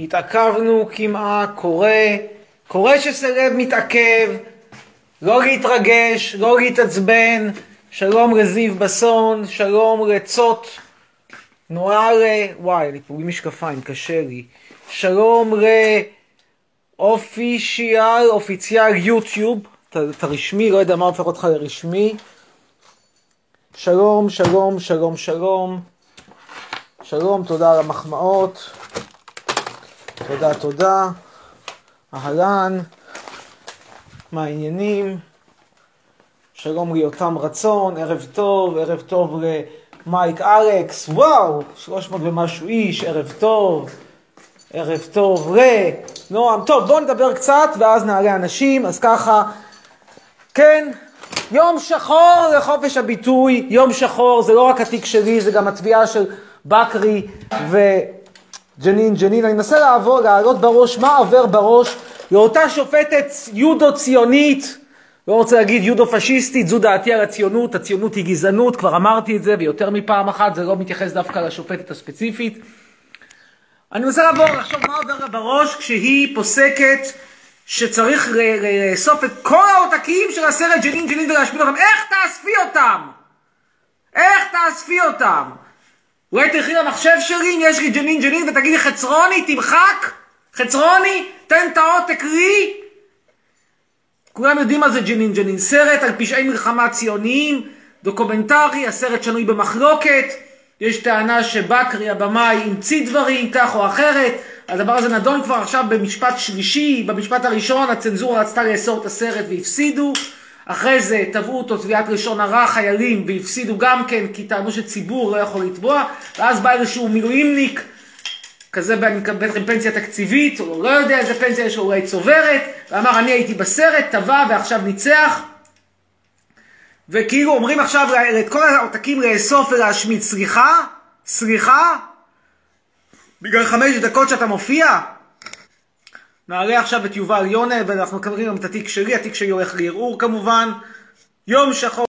התעכבנו כמעט, קורה, קורה שסלב מתעכב, לא להתרגש, לא להתעצבן, שלום לזיו בסון, שלום לצות, נוער, וואי, אני בלי משקפיים, קשה לי, שלום לאופישיאל, אופיציאל יוטיוב, את הרשמי, לא יודע מה הופך אותך לרשמי, שלום, שלום, שלום, שלום, שלום, תודה על המחמאות. תודה, תודה. אהלן, מה העניינים? שלום ליותם רצון, ערב טוב, ערב טוב למייק אלכס, וואו, 300 ומשהו איש, ערב טוב, ערב טוב לנועם. טוב, בואו נדבר קצת ואז נעלה אנשים, אז ככה, כן, יום שחור לחופש הביטוי, יום שחור, זה לא רק התיק שלי, זה גם התביעה של בקרי ו... ג'נין, ג'נין, אני מנסה לעבור, לעלות בראש, מה עובר בראש לאותה שופטת יודו ציונית, לא רוצה להגיד יודו פשיסטית, זו דעתי על הציונות, הציונות היא גזענות, כבר אמרתי את זה ויותר מפעם אחת, זה לא מתייחס דווקא לשופטת הספציפית. אני מנסה לעבור, לחשוב מה עובר לה בראש כשהיא פוסקת שצריך לאסוף את כל העותקים של הסרט ג'נין ג'נין ולהשמיד אותם, איך תאספי אותם? איך תאספי אותם? אולי תלכי למחשב שלי אם יש לי ג'נין ג'נין ותגידי חצרוני תמחק, חצרוני? תן את העותק לי. כולם יודעים מה זה ג'נין ג'נין, סרט על פשעי מלחמה ציוניים, דוקומנטרי, הסרט שנוי במחלוקת, יש טענה שבכרי הבמאי המציא דברים כך או אחרת, הדבר הזה נדון כבר עכשיו במשפט שלישי, במשפט הראשון הצנזורה רצתה לאסור את הסרט והפסידו, אחרי זה תבעו אותו תביעת לשון הרע חיילים והפסידו גם כן כי טענו שציבור לא יכול לתבוע ואז בא איזשהו מילואימניק כזה אני מקבל לכם פנסיה תקציבית או לא יודע איזה פנסיה יש לו אולי צוברת ואמר אני הייתי בסרט, תבע ועכשיו ניצח וכאילו אומרים עכשיו את כל העותקים לאסוף ולהשמיד סליחה? סליחה? בגלל חמש דקות שאתה מופיע? נעלה עכשיו את יובל יונה, ואנחנו מקבלים גם את התיק שלי, התיק שלי הולך לערעור כמובן. יום שחור.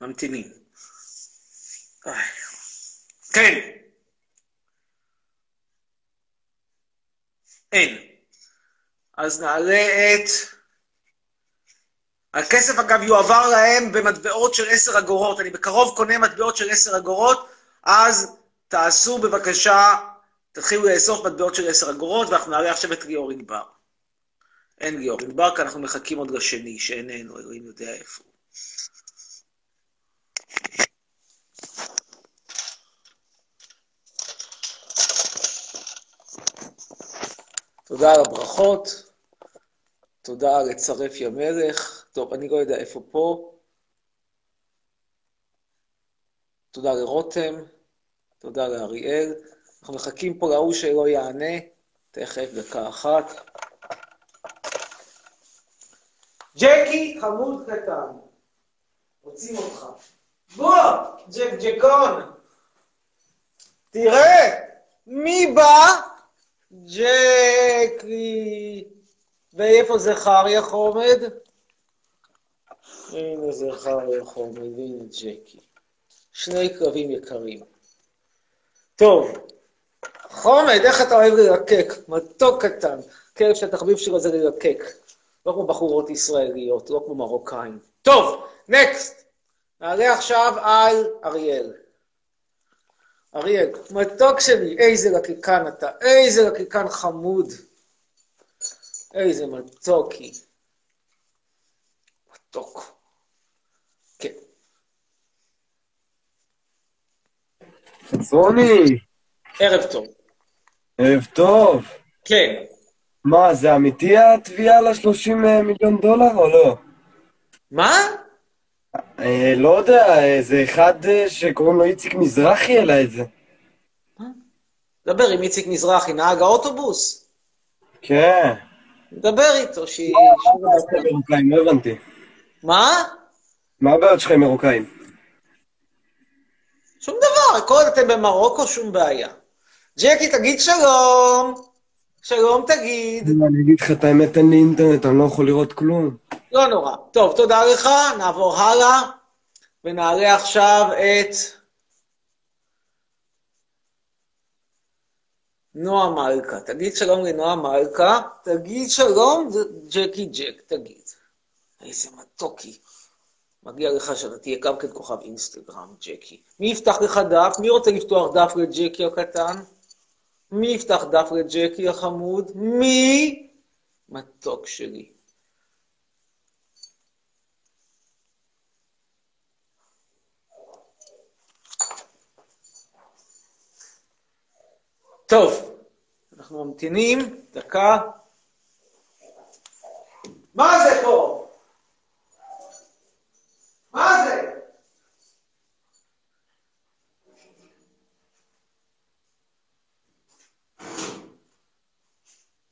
ממתינים. כן. אין. אז נעלה את... הכסף אגב יועבר להם במטבעות של עשר אגורות. אני בקרוב קונה מטבעות של עשר אגורות. אז תעשו בבקשה, תתחילו לאסוף מטבעות של עשר אגורות, ואנחנו נעלה עכשיו את ליאור ענבר. אין ליאור ענבר, כי אנחנו מחכים עוד לשני, שאיננו, אלוהים יודע איפה הוא. תודה על הברכות, תודה על לצרף ימלך. טוב, אני לא יודע איפה פה. תודה לרותם, תודה לאריאל. אנחנו מחכים פה להוא שלא יענה, תכף, דקה אחת. ג'קי, חמוד קטן, רוצים אותך. בוא, ג'ק ג'קון. תראה, מי בא? ג'קי. ואיפה זכריה חומד? הנה זכריה חומד, והנה ג'קי. שני כלבים יקרים. טוב, חומד, איך אתה אוהב ללקק? מתוק קטן. כלב שהתחביב שלו זה ללקק. לא כמו בחורות ישראליות, לא כמו מרוקאים. טוב, נקסט. נעלה עכשיו על אריאל. אריאל, מתוק שלי, איזה לקקן אתה, איזה לקקן חמוד. איזה מתוקי. מתוק. חצרוני. ערב טוב. ערב טוב. כן. מה, זה אמיתי התביעה ל-30 מיליון דולר או לא? מה? אה, לא יודע, זה אחד אה, שקוראים לו איציק מזרחי העלה את זה. דבר עם איציק מזרחי, נהג האוטובוס. כן. דבר איתו, שהיא... לא הבנתי. מה? מה הבעיות שלך עם מרוקאים? שום דבר, הכל אתם במרוקו, שום בעיה. ג'קי, תגיד שלום. שלום תגיד. אני אגיד לך את האמת, אין לי אינטרנט, אני לא יכול לראות כלום. לא נורא. טוב, תודה לך, נעבור הלאה. ונעלה עכשיו את נועה מלכה. תגיד שלום לנועה מלכה, תגיד שלום ג'קי ג'ק, תגיד. איזה מתוקי. מגיע לך שאתה תהיה גם כן כוכב אינסטגרם, ג'קי. מי יפתח לך דף? מי רוצה לפתוח דף לג'קי הקטן? מי יפתח דף לג'קי החמוד? מי? מתוק שלי. טוב, אנחנו ממתינים, דקה. מה זה פה? מה זה?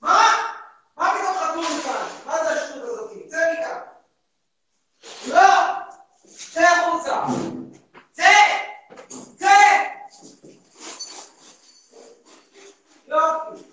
מה? מה פתאום חתום כאן? מה זה השטות הזאת? צא מכאן. לא! צא החוצה! צא! צא! יופי.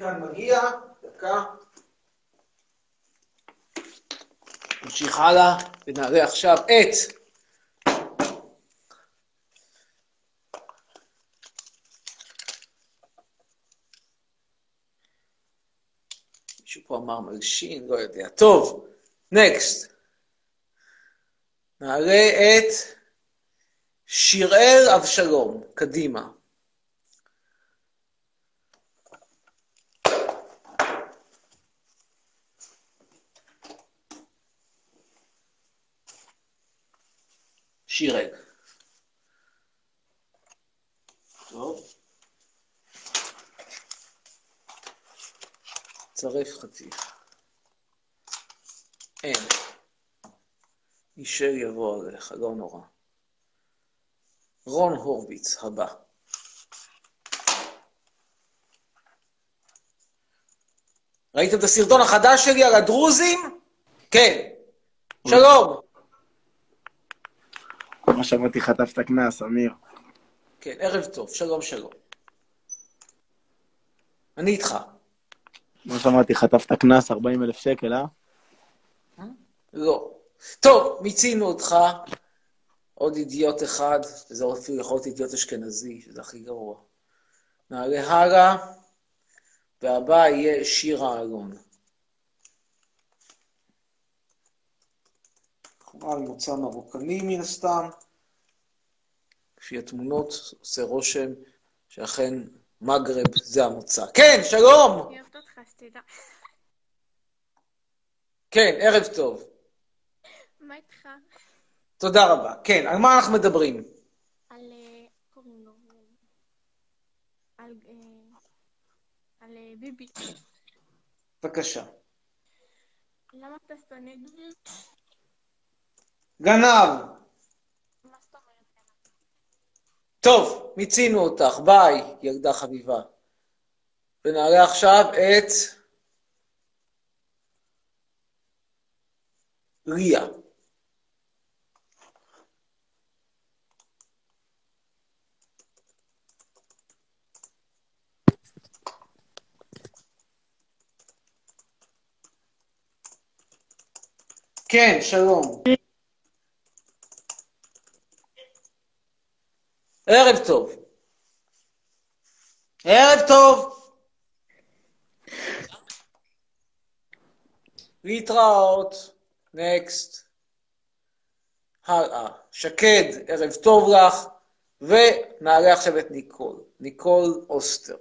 מי כאן מגיע? דקה. נמשיך הלאה ונעלה עכשיו את מישהו פה אמר מלשין, לא יודע. טוב, נקסט. נעלה את שיראל אבשלום, קדימה. טוב. צרף חטיף. אין. אישר יבוא עליך, לא נורא. רון הורוביץ, הבא. ראיתם את הסרטון החדש שלי על הדרוזים? כן. שלום. מה שמעתי חטפת קנס, אמיר. כן, ערב טוב, שלום שלום. אני איתך. מה שמעתי חטפת קנס 40 אלף שקל, אה? לא. טוב, מיצינו אותך. עוד אידיוט אחד, וזה אפילו יכול להיות אידיוט אשכנזי, שזה הכי גרוע. נעלה הלאה, והבא יהיה שירה אלון. בחורה ממוצא מרוקני מן הסתם. לפי התמונות עושה רושם שאכן מגרב זה המוצא. כן, שלום! אני אוהבת אותך, שתדע. כן, ערב טוב. מה איתך? תודה רבה. כן, על מה אנחנו מדברים? על... אה, קוראים לו... על... אה, על אה, ביבי. בבקשה. למה אתה שונא? גנב. מה זאת אומרת? טוב, מיצינו אותך, ביי, ילדה חביבה. ונעלה עכשיו את ליה. כן, שלום. ערב טוב. ערב טוב. להתראות. נקסט. הלאה. שקד, ערב טוב לך. ונעלה עכשיו את ניקול. ניקול אוסטר.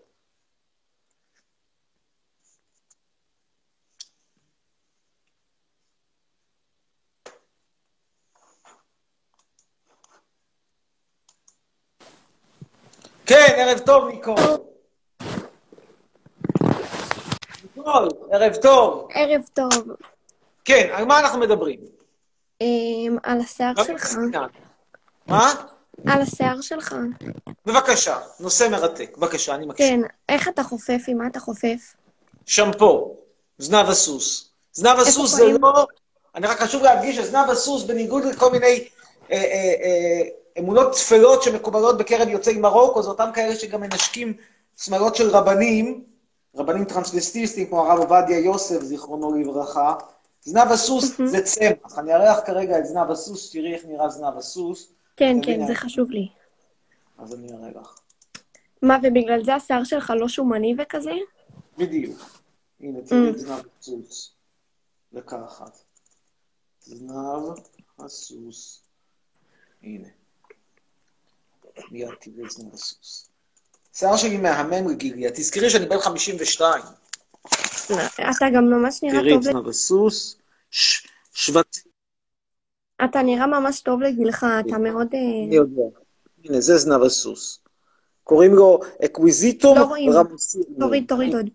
כן, ערב טוב, ניקול. ניקול, ערב טוב. ערב טוב. כן, על מה אנחנו מדברים? אמ, על השיער שלך. מה? על השיער שלך. בבקשה, נושא מרתק. בבקשה, אני מקשיב. כן, איך אתה חופף? עם מה אתה חופף? שמפו, זנב הסוס. זנב הסוס זה? לא... אני רק חשוב להדגיש שזנב הסוס, בניגוד לכל מיני אה, אה, אה, אמונות טפלות שמקובלות בקרב יוצאי מרוקו, זה אותם כאלה שגם מנשקים שמלות של רבנים, רבנים טרנסוויסטיסטים כמו הרב עובדיה יוסף, זיכרונו לברכה. זנב הסוס זה צמח. אני אראה לך כרגע את זנב הסוס, תראי איך נראה זנב הסוס, כן, כן. זה חשוב לי. אז אני אראה לך. מה, ובגלל זה השיער שלך לא שומני וכזה? בדיוק. הנה, תראי את זנב הסוס. דקה אחת. זנב הסוס. הנה. מיד תראי את זנב הסוס. שיער שלי מהמם לגילי. תזכרי שאני בן 52. אתה גם ממש נראה תראי טוב, זנב הסוס. ש- שבט... אתה נראה ממש טוב לגילך, אתה מאוד... אה, אני יודע. הנה, זה זנב הסוס. קוראים לו Equisetum לא. ramosissimum. תוריד, תוריד עוד.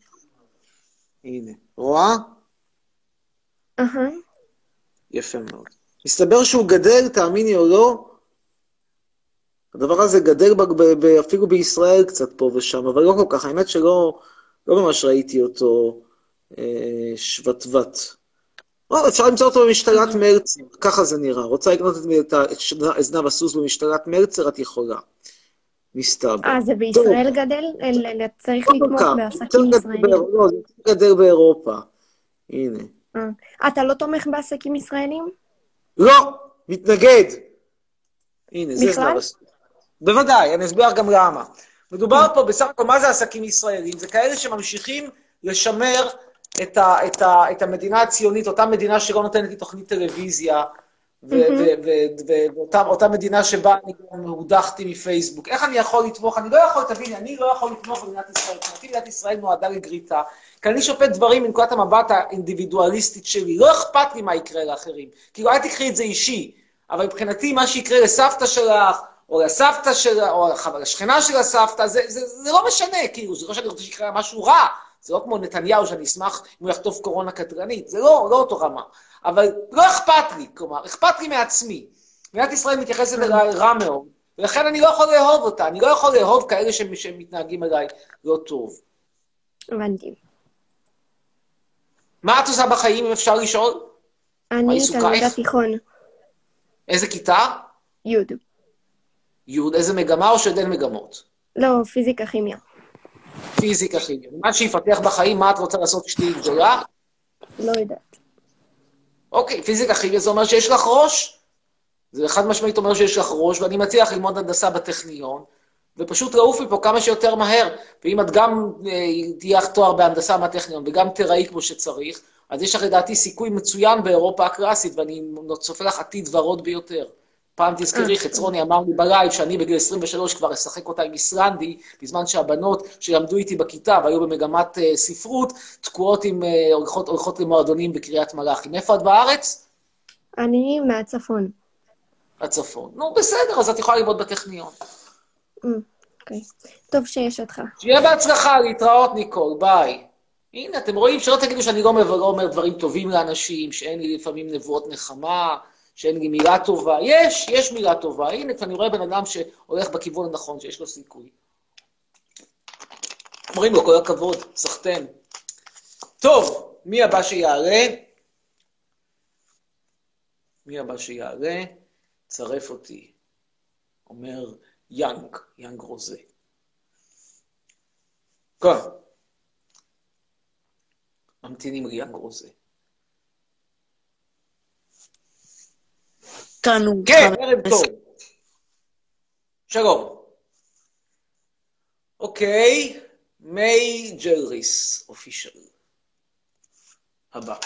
הנה. רואה? אהה. יפה מאוד. מסתבר שהוא גדל, תאמיני או לא, הדבר הזה גדל ב- ב- ב- אפילו בישראל קצת פה ושם, אבל לא כל כך. האמת שלא לא ממש ראיתי אותו אה, שבטבט. או, אפשר למצוא אותו במשתלת מרצר, ככה זה נראה. רוצה לקנות את, את, זנב הסוס במשתלת מרצר, את יכולה. מסתבר. אה, זה בישראל גדל? אל- אל- צריך לא לתמוך כך. בעסקים גדל ישראלים. לא, זה גדל באירופה. הנה. אה. אתה לא תומך בעסקים ישראלים? לא, מתנגד. הנה, זה? זנב הסוס. בוודאי, אני אסביר גם למה. מדובר פה בסך הכל, מה זה עסקים ישראלים? זה כאלה שממשיכים לשמר את, ה, את, ה, את המדינה הציונית, אותה מדינה שלא נותנת לי תוכנית טלוויזיה, ואותה אותה מדינה שבה אני גם הודחתי מפייסבוק. איך אני יכול לתמוך? אני לא יכול, תביני, אני לא יכול לתמוך במדינת ישראל. מבחינתי מדינת ישראל נועדה לגריטה, כי אני שופט דברים מנקודת המבט האינדיבידואליסטית שלי. לא אכפת לי מה יקרה לאחרים. כאילו, אל תקחי את זה אישי, אבל מבחינתי מה שיקרה לסבתא שלך, או לסבתא של, או לשכנה של הסבתא, זה, זה, זה לא משנה, כאילו, זה לא שאני רוצה שיקרה משהו רע, זה לא כמו נתניהו, שאני אשמח אם הוא יחטוף קורונה קטרנית, זה לא, לא אותו רמה. אבל לא אכפת לי, כלומר, אכפת לי מעצמי. מדינת ישראל מתייחסת אליי רע מאוד, ולכן אני לא יכול לאהוב אותה, אני לא יכול לאהוב כאלה שמ- שמתנהגים אליי לא טוב. הבנתי. מה את עושה בחיים, אם אפשר לשאול? אני? תלמידת תיכון, איזה כיתה? י'. י', איזה מגמה או שעוד אין מגמות? לא, פיזיקה, כימיה. פיזיקה, כימיה. מה שיפתח בחיים, מה את רוצה לעשות כשתהיי גדולה? לא יודעת. אוקיי, פיזיקה כימיה זה אומר שיש לך ראש. זה חד משמעית אומר שיש לך ראש, ואני מציע לך ללמוד הנדסה בטכניון, ופשוט לעוף מפה כמה שיותר מהר. ואם את גם אה, תהיה לך תואר בהנדסה מהטכניון וגם תראי כמו שצריך, אז יש לך לדעתי סיכוי מצוין באירופה הקלאסית, ואני צופה לך עתיד ורוד ביותר. פעם תזכרי, חצרוני אמר לי בלייב שאני בגיל 23 כבר אשחק אותה עם איסלנדי, בזמן שהבנות שלמדו איתי בכיתה והיו במגמת אה, ספרות, תקועות עם, אה, הולכות, הולכות למועדונים בקריית מלאכי. מאיפה את בארץ? אני מהצפון. הצפון. נו, בסדר, אז את יכולה ללמוד בטכניון. אוקיי. טוב שיש אותך. שיהיה בהצלחה, להתראות, ניקול, ביי. הנה, אתם רואים, שלא תגידו שאני לא אומר, לא אומר דברים טובים לאנשים, שאין לי לפעמים נבואות נחמה, שאין לי מילה טובה. יש, יש מילה טובה. הנה, כשאני רואה בן אדם שהולך בכיוון הנכון, שיש לו סיכוי. אומרים לו, כל הכבוד, סחטיין. טוב, מי הבא שיעלה? מי הבא שיעלה? צרף אותי. אומר יאנג, יאנג רוזה. כן. ממתינים ליאנג רוזה. תענוג. כן, ערב טוב. שלום. אוקיי, מיי ג'לריס, אופישל. הבא.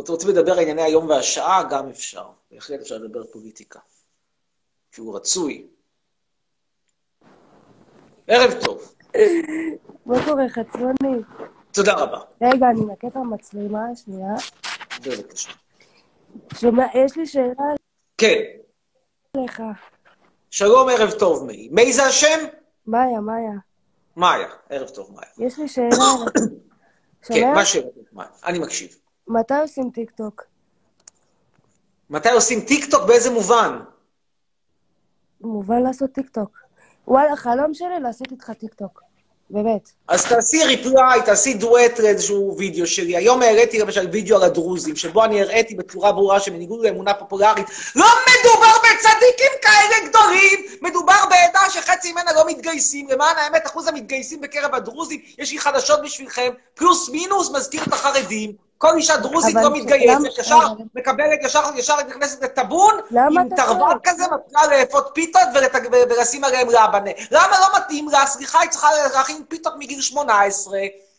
אתם רוצים לדבר על ענייני היום והשעה? גם אפשר. בהחלט אפשר לדבר פוליטיקה. שהוא רצוי. ערב טוב. מה קורה, חצרוני? תודה רבה. רגע, אני אנקה את המצלמה, שנייה. בבקשה. שומע, יש לי שאלה כן, אליך. שלום, ערב טוב, מיי. מיי זה השם? מאיה, מאיה, מאיה. ערב טוב, מאיה. יש לי שאלה. כן, שומע? מה שאלה? אני מקשיב. מתי עושים טיקטוק? מתי עושים טיקטוק? באיזה מובן? מובן לעשות טיקטוק. וואלה, חלום שלי לעשות איתך טיקטוק. באמת. אז תעשי reply, תעשי דואט לאיזשהו וידאו שלי. היום הראיתי למשל וידאו על הדרוזים, שבו אני הראיתי בצורה ברורה שבניגוד לאמונה פופולרית, לא מדובר בצדיקים כאלה גדולים, מדובר בעדה שחצי ממנה לא מתגייסים. למען האמת, אחוז המתגייסים בקרב הדרוזים, יש לי חדשות בשבילכם, פלוס מינוס מזכיר את החרדים. כל אישה דרוזית לא מתגייסת, ישר אבל- מקבלת, ישר, ישר נכנסת לטאבון, עם צועק? כזה, מתחילה לאפות פיתות ולשים עליהם רבנה. למה לא מתאים לה? סליחה, היא צריכה להכין פיתות מגיל 18.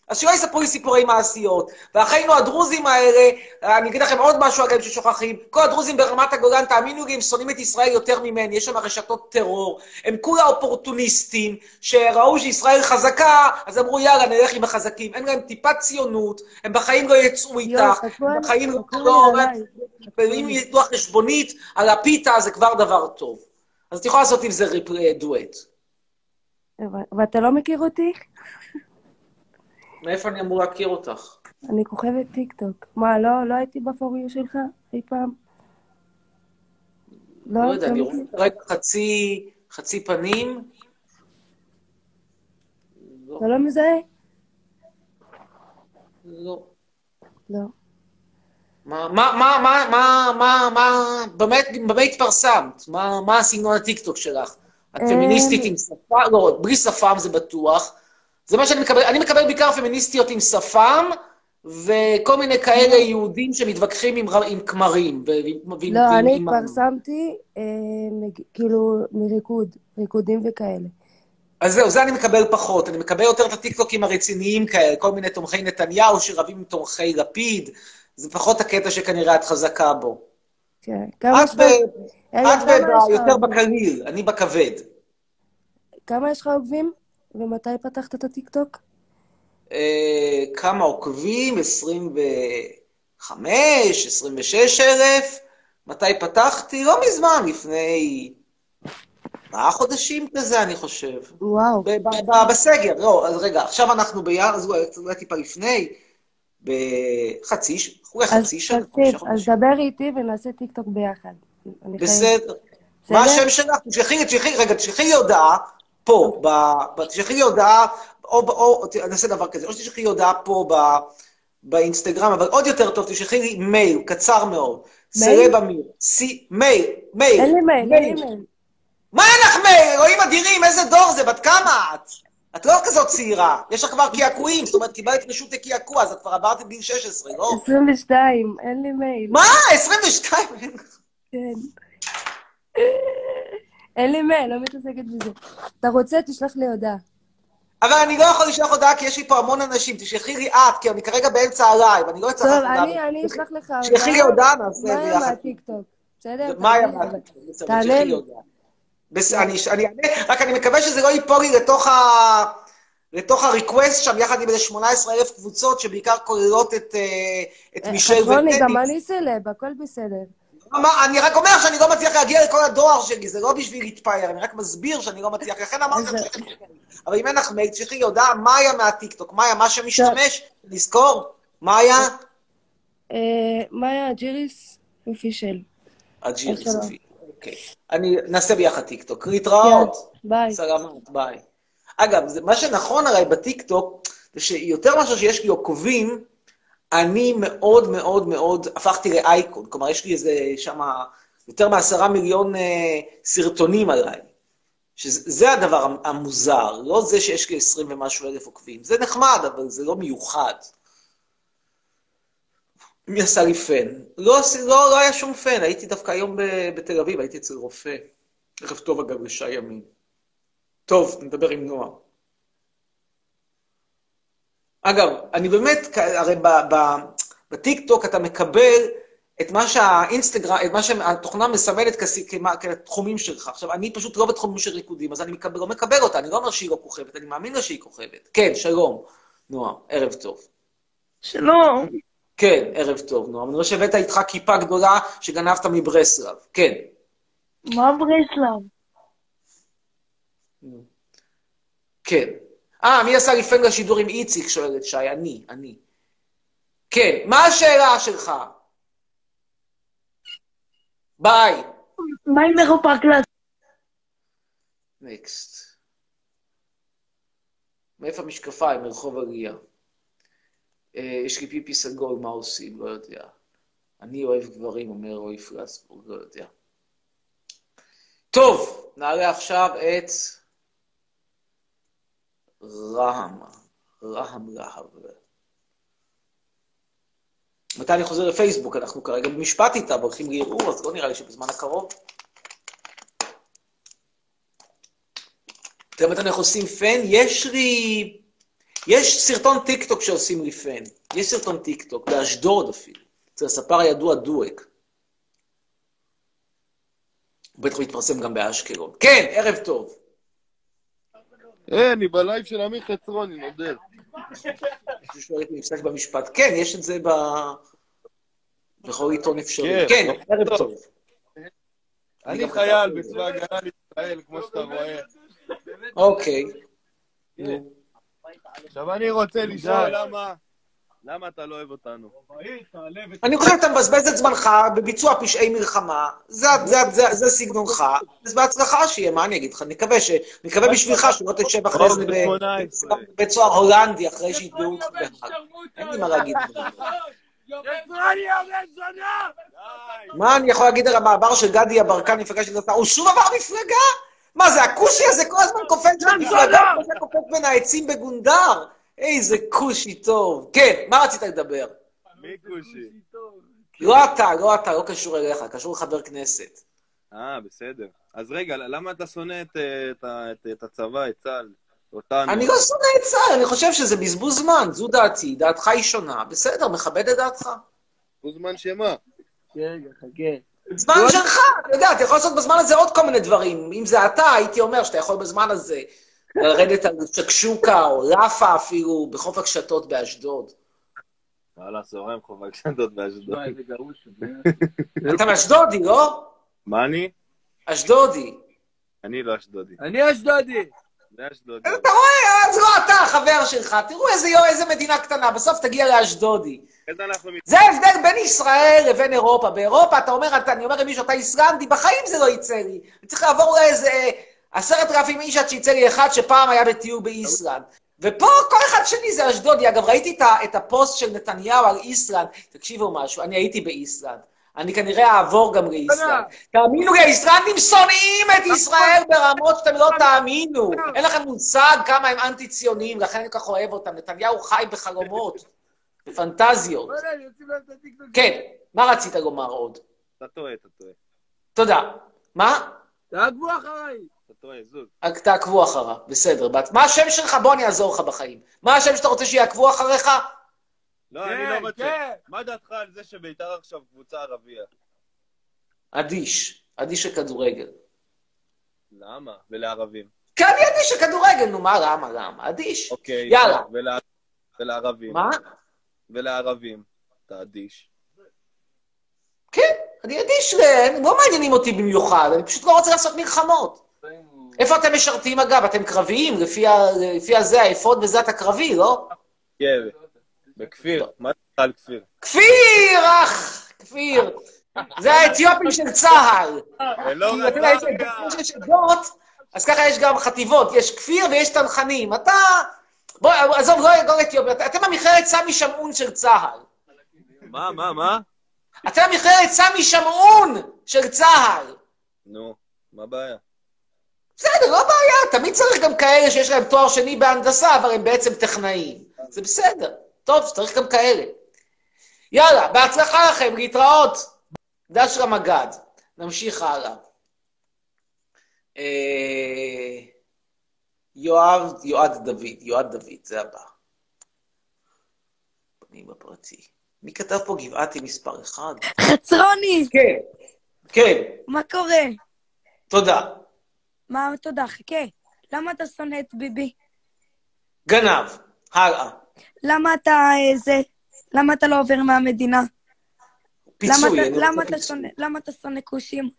אז שלא יספרו לי סיפורי מעשיות. ואחינו הדרוזים האלה, אני אגיד לכם עוד משהו עליהם ששוכחים, כל הדרוזים ברמת הגולן, תאמינו לי, הם שונאים את ישראל יותר ממני, יש שם רשתות טרור, הם כולה אופורטוניסטים, שראו שישראל חזקה, אז אמרו, יאללה, נלך עם החזקים. אין להם טיפת ציונות, הם בחיים לא יצאו איתך, הם בחיים לא... ואם ידעו חשבונית על הפיתה, זה כבר דבר טוב. אז את יכולה לעשות עם זה דואט. ואתה לא מכיר אותי? מאיפה אני אמור להכיר אותך? אני כוכבת טיקטוק. מה, לא, לא הייתי ב For You שלך אי פעם? לא יודע, אתה אני? רואה כרגע חצי, חצי פנים. לא, אתה לא מזהה? לא. לא. מה, מה, מה, מה, מה, מה, במה התפרסמת? מה, מה הסגנון הטיקטוק שלך? את אה, פמיניסטית עם שפם? לא, בלי שפם זה בטוח. זה מה שאני מקבל, אני מקבל בעיקר פמיניסטיות עם שפם, וכל מיני כאלה יהודים שמתווכחים עם, עם כמרים. ועם- לא, ועם- אני עם- התפרסמתי, אה, כאילו, מריקוד, ריקודים וכאלה. אז זהו, זה אני מקבל פחות. אני מקבל יותר את הטיקטוקים הרציניים כאלה, כל מיני תומכי נתניהו שרבים עם תומכי לפיד. זה פחות הקטע שכנראה את חזקה בו. כן. כמה אלי, את ב- יותר? בקליל, אני בכבד. כמה יש לך עוקבים? ומתי פתחת את הטיקטוק? אה, כמה עוקבים? 25, 26 אלף. מתי פתחתי? לא מזמן, לפני ארבעה חודשים כזה, אני חושב. וואו. בסגר, לא, אז רגע, עכשיו אנחנו בינואר, אז אולי אולי טיפה לפני, בחצי, ש- אולי אז חצי שנה, אז. דבר איתי ונעשה טיקטוק ביחד. בסדר. מה השם שלך? תשלחי לי, תשלחי, רגע, תשלחי לי הודעה פה, ב- תשלחי לי הודעה, או, או, או נעשה דבר כזה, או שתשלחי לי הודעה פה ב, באינסטגרם, אבל עוד יותר טוב, תשלחי לי מייל, קצר מאוד. סרב אמיר. סי, מייל, מייל. אין לי מייל, אין לי מייל. מה אין לך מייל? אלוהים אדירים, איזה דור זה? בת כמה את? את לא כזאת צעירה, יש לך כבר קעקועים, זאת אומרת, קיבלת רשות לקעקוע, אז את כבר עברת את גיל 16, לא? 22, אין לי מייל. מה? 22? כן. אין לי מייל, לא מתעסקת בזה. אתה רוצה, תשלח לי הודעה. אבל אני לא יכול לשלוח הודעה כי יש לי פה המון אנשים, תשלחי לי את, כי אני כרגע באמצע הלייב, אני לא אצטרך טוב, הודעה. אני אני אשלח לך הודעה. תשלחי לי הודעה, נעשה מאיה ביחד. מהטיקטוק, בסדר? מה היה. מהטיקטוק? תענה לי. בס- אני אענה, רק אני מקווה שזה לא ייפול לי לתוך ה... לתוך ה request שם, יחד עם איזה 18 אלף קבוצות, שבעיקר כוללות את, אה, את מישל חצרוני, וטדי. גם אני סלב, הכל בסדר. אני רק אומר שאני לא מצליח להגיע לכל הדואר שלי, זה לא בשביל להתפאר, אני רק מסביר שאני לא מצליח, לכן אמרתי לך. אבל אם אין לך מייל, תשלחי לי הודעה, מאיה מהטיקטוק, מאיה, מה שמשתמש, לזכור, מאיה, אה, מאיה ג'יריס official. הג'ירי שלום. סופי. אוקיי. אני נעשה ביחד טיקטוק. להתראות. ביי. סלמת, ביי. אגב, מה שנכון הרי בטיקטוק, זה שיותר מאשר שיש לי עוקבים, אני מאוד מאוד מאוד הפכתי לאייקון. כלומר, יש לי איזה שמה יותר מעשרה מיליון אה, סרטונים עליי. שזה הדבר המוזר, לא זה שיש לי עשרים ומשהו אלף עוקבים. זה נחמד, אבל זה לא מיוחד. מי עשה לי פן? לא, לא, לא היה שום פן, הייתי דווקא היום בתל אביב, הייתי אצל רופא. ערב טוב אגב לשי ימין. טוב, נדבר עם נועה. אגב, אני באמת, הרי בטיקטוק אתה מקבל את מה שהאינסטגרם, את מה שהתוכנה מסמלת כתחומים שלך. עכשיו, אני פשוט לא בתחומים של ריקודים, אז אני מקבל, לא מקבל אותה, אני לא אומר שהיא לא כוכבת, אני מאמין לה שהיא כוכבת. כן, שלום, נועה, ערב טוב. שלום. כן, ערב טוב, נועם. אני רואה שהבאת איתך כיפה גדולה שגנבת מברסלב. כן. מה ברסלב? כן. אה, מי עשה פן לשידור עם איציק? שואלת שי. אני, אני. כן, מה השאלה שלך? ביי. מה עם אירופה? נקסט. מאיפה המשקפיים? מרחוב עלייה. אה, יש לי פיפי סגול, מה עושים? לא יודע. אני אוהב גברים, אומר רועי פלסבורג, לא יודע. טוב, נעלה עכשיו את רהם. רהם להב. מתי אני חוזר לפייסבוק? אנחנו כרגע במשפט איתה, הולכים לערעור, אז לא נראה לי שבזמן הקרוב. אתם יודעים איך עושים פן? יש לי... יש סרטון טיק טוק שעושים לי פן. יש סרטון טיק טוק, באשדוד אפילו. אצל הספר הידוע דואק. הוא בטח מתפרסם גם באשקלון. כן, ערב טוב. אה, אני בלייב של אמיר חצרוני, נודד. מישהו שואל אותי נפסק במשפט. כן, יש את זה ב... בכל עיתון אפשרי. כן, כן, ערב טוב. אני חייל. בצבא הגנה לישראל, כמו שאתה רואה. אוקיי. עכשיו אני רוצה לשאול למה... למה אתה לא אוהב אותנו? אני חושב שאתה מבזבז את זמנך בביצוע פשעי מלחמה, זה, זה, זה, זה סגנונך, אז בהצלחה שיהיה, מה אני אגיד לך? נקווה ש... נקווה בשבילך שלא תשב אחרי זה ב- 18. בבית סוהר הולנדי אחרי שיתבעו אותך בהאג. אין לי מה להגיד. מה אני יכול להגיד על המעבר של גדי יברקן מפלגה של דתה? הוא שוב עבר מפלגה? מה זה, הכושי הזה כל הזמן קופץ במפלגה, כמו זה קופץ בין העצים בגונדר? איזה כושי טוב. כן, מה רצית לדבר? מי כושי? לא אתה, לא אתה, לא קשור אליך, קשור לחבר כנסת. אה, בסדר. אז רגע, למה אתה שונא את, אה, את, את, את הצבא, את צה"ל, אותנו? אני לא שונא את צה"ל, אני חושב שזה בזבוז זמן, זו דעתי, דעתך היא שונה, בסדר, מכבד את דעתך. הוא זמן שמה? רגע, חכה. זמן שלך, אתה יודע, אתה יכול לעשות בזמן הזה עוד כל מיני דברים. אם זה אתה, הייתי אומר שאתה יכול בזמן הזה לרדת על שקשוקה או לאפה אפילו בחוף הקשתות באשדוד. וואלה, זורם חובה קשתות באשדוד. אתה מאשדודי, לא? מה אני? אשדודי. אני לא אשדודי. אני אשדודי. אתה רואה, אז לא אתה, החבר שלך. תראו איזה יו, איזה מדינה קטנה, בסוף תגיע לאשדודי. זה ההבדל בין ישראל לבין אירופה. באירופה אתה אומר, אתה, אני אומר למישהו, אתה איסלנדי, בחיים זה לא יצא לי. אני צריך לעבור לאיזה אה, עשרת אלפים איש עד שיצא לי אחד שפעם היה בטיול באיסלנד. ופה כל אחד שני זה אשדודי. אגב, ראיתי את, הפוסט של נתניהו על איסלנד. תקשיבו משהו, אני הייתי באיסלנד. אני כנראה אעבור גם לאיסלנד. תאמינו לי, האיסלנדים שונאים את ישראל ברמות שאתם לא תאמינו. אין לכם מושג כמה הם אנטי-ציונים, לכן אני כל כך אוהב אותם. נתניהו חי בחלומות, בפנטזיות. כן, מה רצית לומר עוד? אתה טועה, אתה טועה. תודה. מה? תעקבו אחריי. טועה, זוז. רק תעקבו אחריו, בסדר. מה השם שלך? בוא אני אעזור לך בחיים. מה השם שאתה רוצה שיעקבו אחריך? לא, אני לא רוצה. מה דעתך על זה שביתר עכשיו קבוצה ערבייה? אדיש. אדיש לכדורגל. למה? ולערבים. כי אני אדיש לכדורגל, נו מה, למה, למה? אדיש. אוקיי. יאללה. ולה- ולערבים. מה? ולערבים. אתה אדיש. כן, אני אדיש, ל- לא מעניינים אותי במיוחד, אני פשוט לא רוצה לעשות מלחמות. איפה אתם משרתים אגב? אתם קרביים? לפי, ה... לפי הזה, האפוד וזה אתה קרבי, לא? כן, בכפיר. מה דעתך על כפיר? כפיר, אח! כפיר. זה האתיופים של צה"ל. כי אתה יודע, יש עדות, אז ככה יש גם חטיבות, יש כפיר ויש צנחנים. אתה... בוא, עזוב, לא לא אתיופיה, אתה- אתם המכללת סמי שמעון של צה"ל. מה, מה, מה? אתם המכללת סמי שמעון של צה"ל. נו, מה הבעיה? בסדר, לא בעיה, תמיד צריך גם כאלה שיש להם תואר שני בהנדסה, אבל הם בעצם טכנאים. זה בסדר. טוב, צריך גם כאלה. יאללה, בהצלחה לכם, להתראות. דש רמגד. נמשיך הלאה. אה, יואב, יועד דוד, יועד דוד, זה הבא. פנים בפרטי. מי כתב פה גבעתי מספר אחד? חצרוני, כן, כן, מה קורה? תודה. מה, תודה, חכה. למה אתה שונא את ביבי? גנב. הלאה. למה אתה אה, זה? למה אתה לא עובר מהמדינה? למה פיצוי. למה אתה. שונא- למה אתה שונא כושים?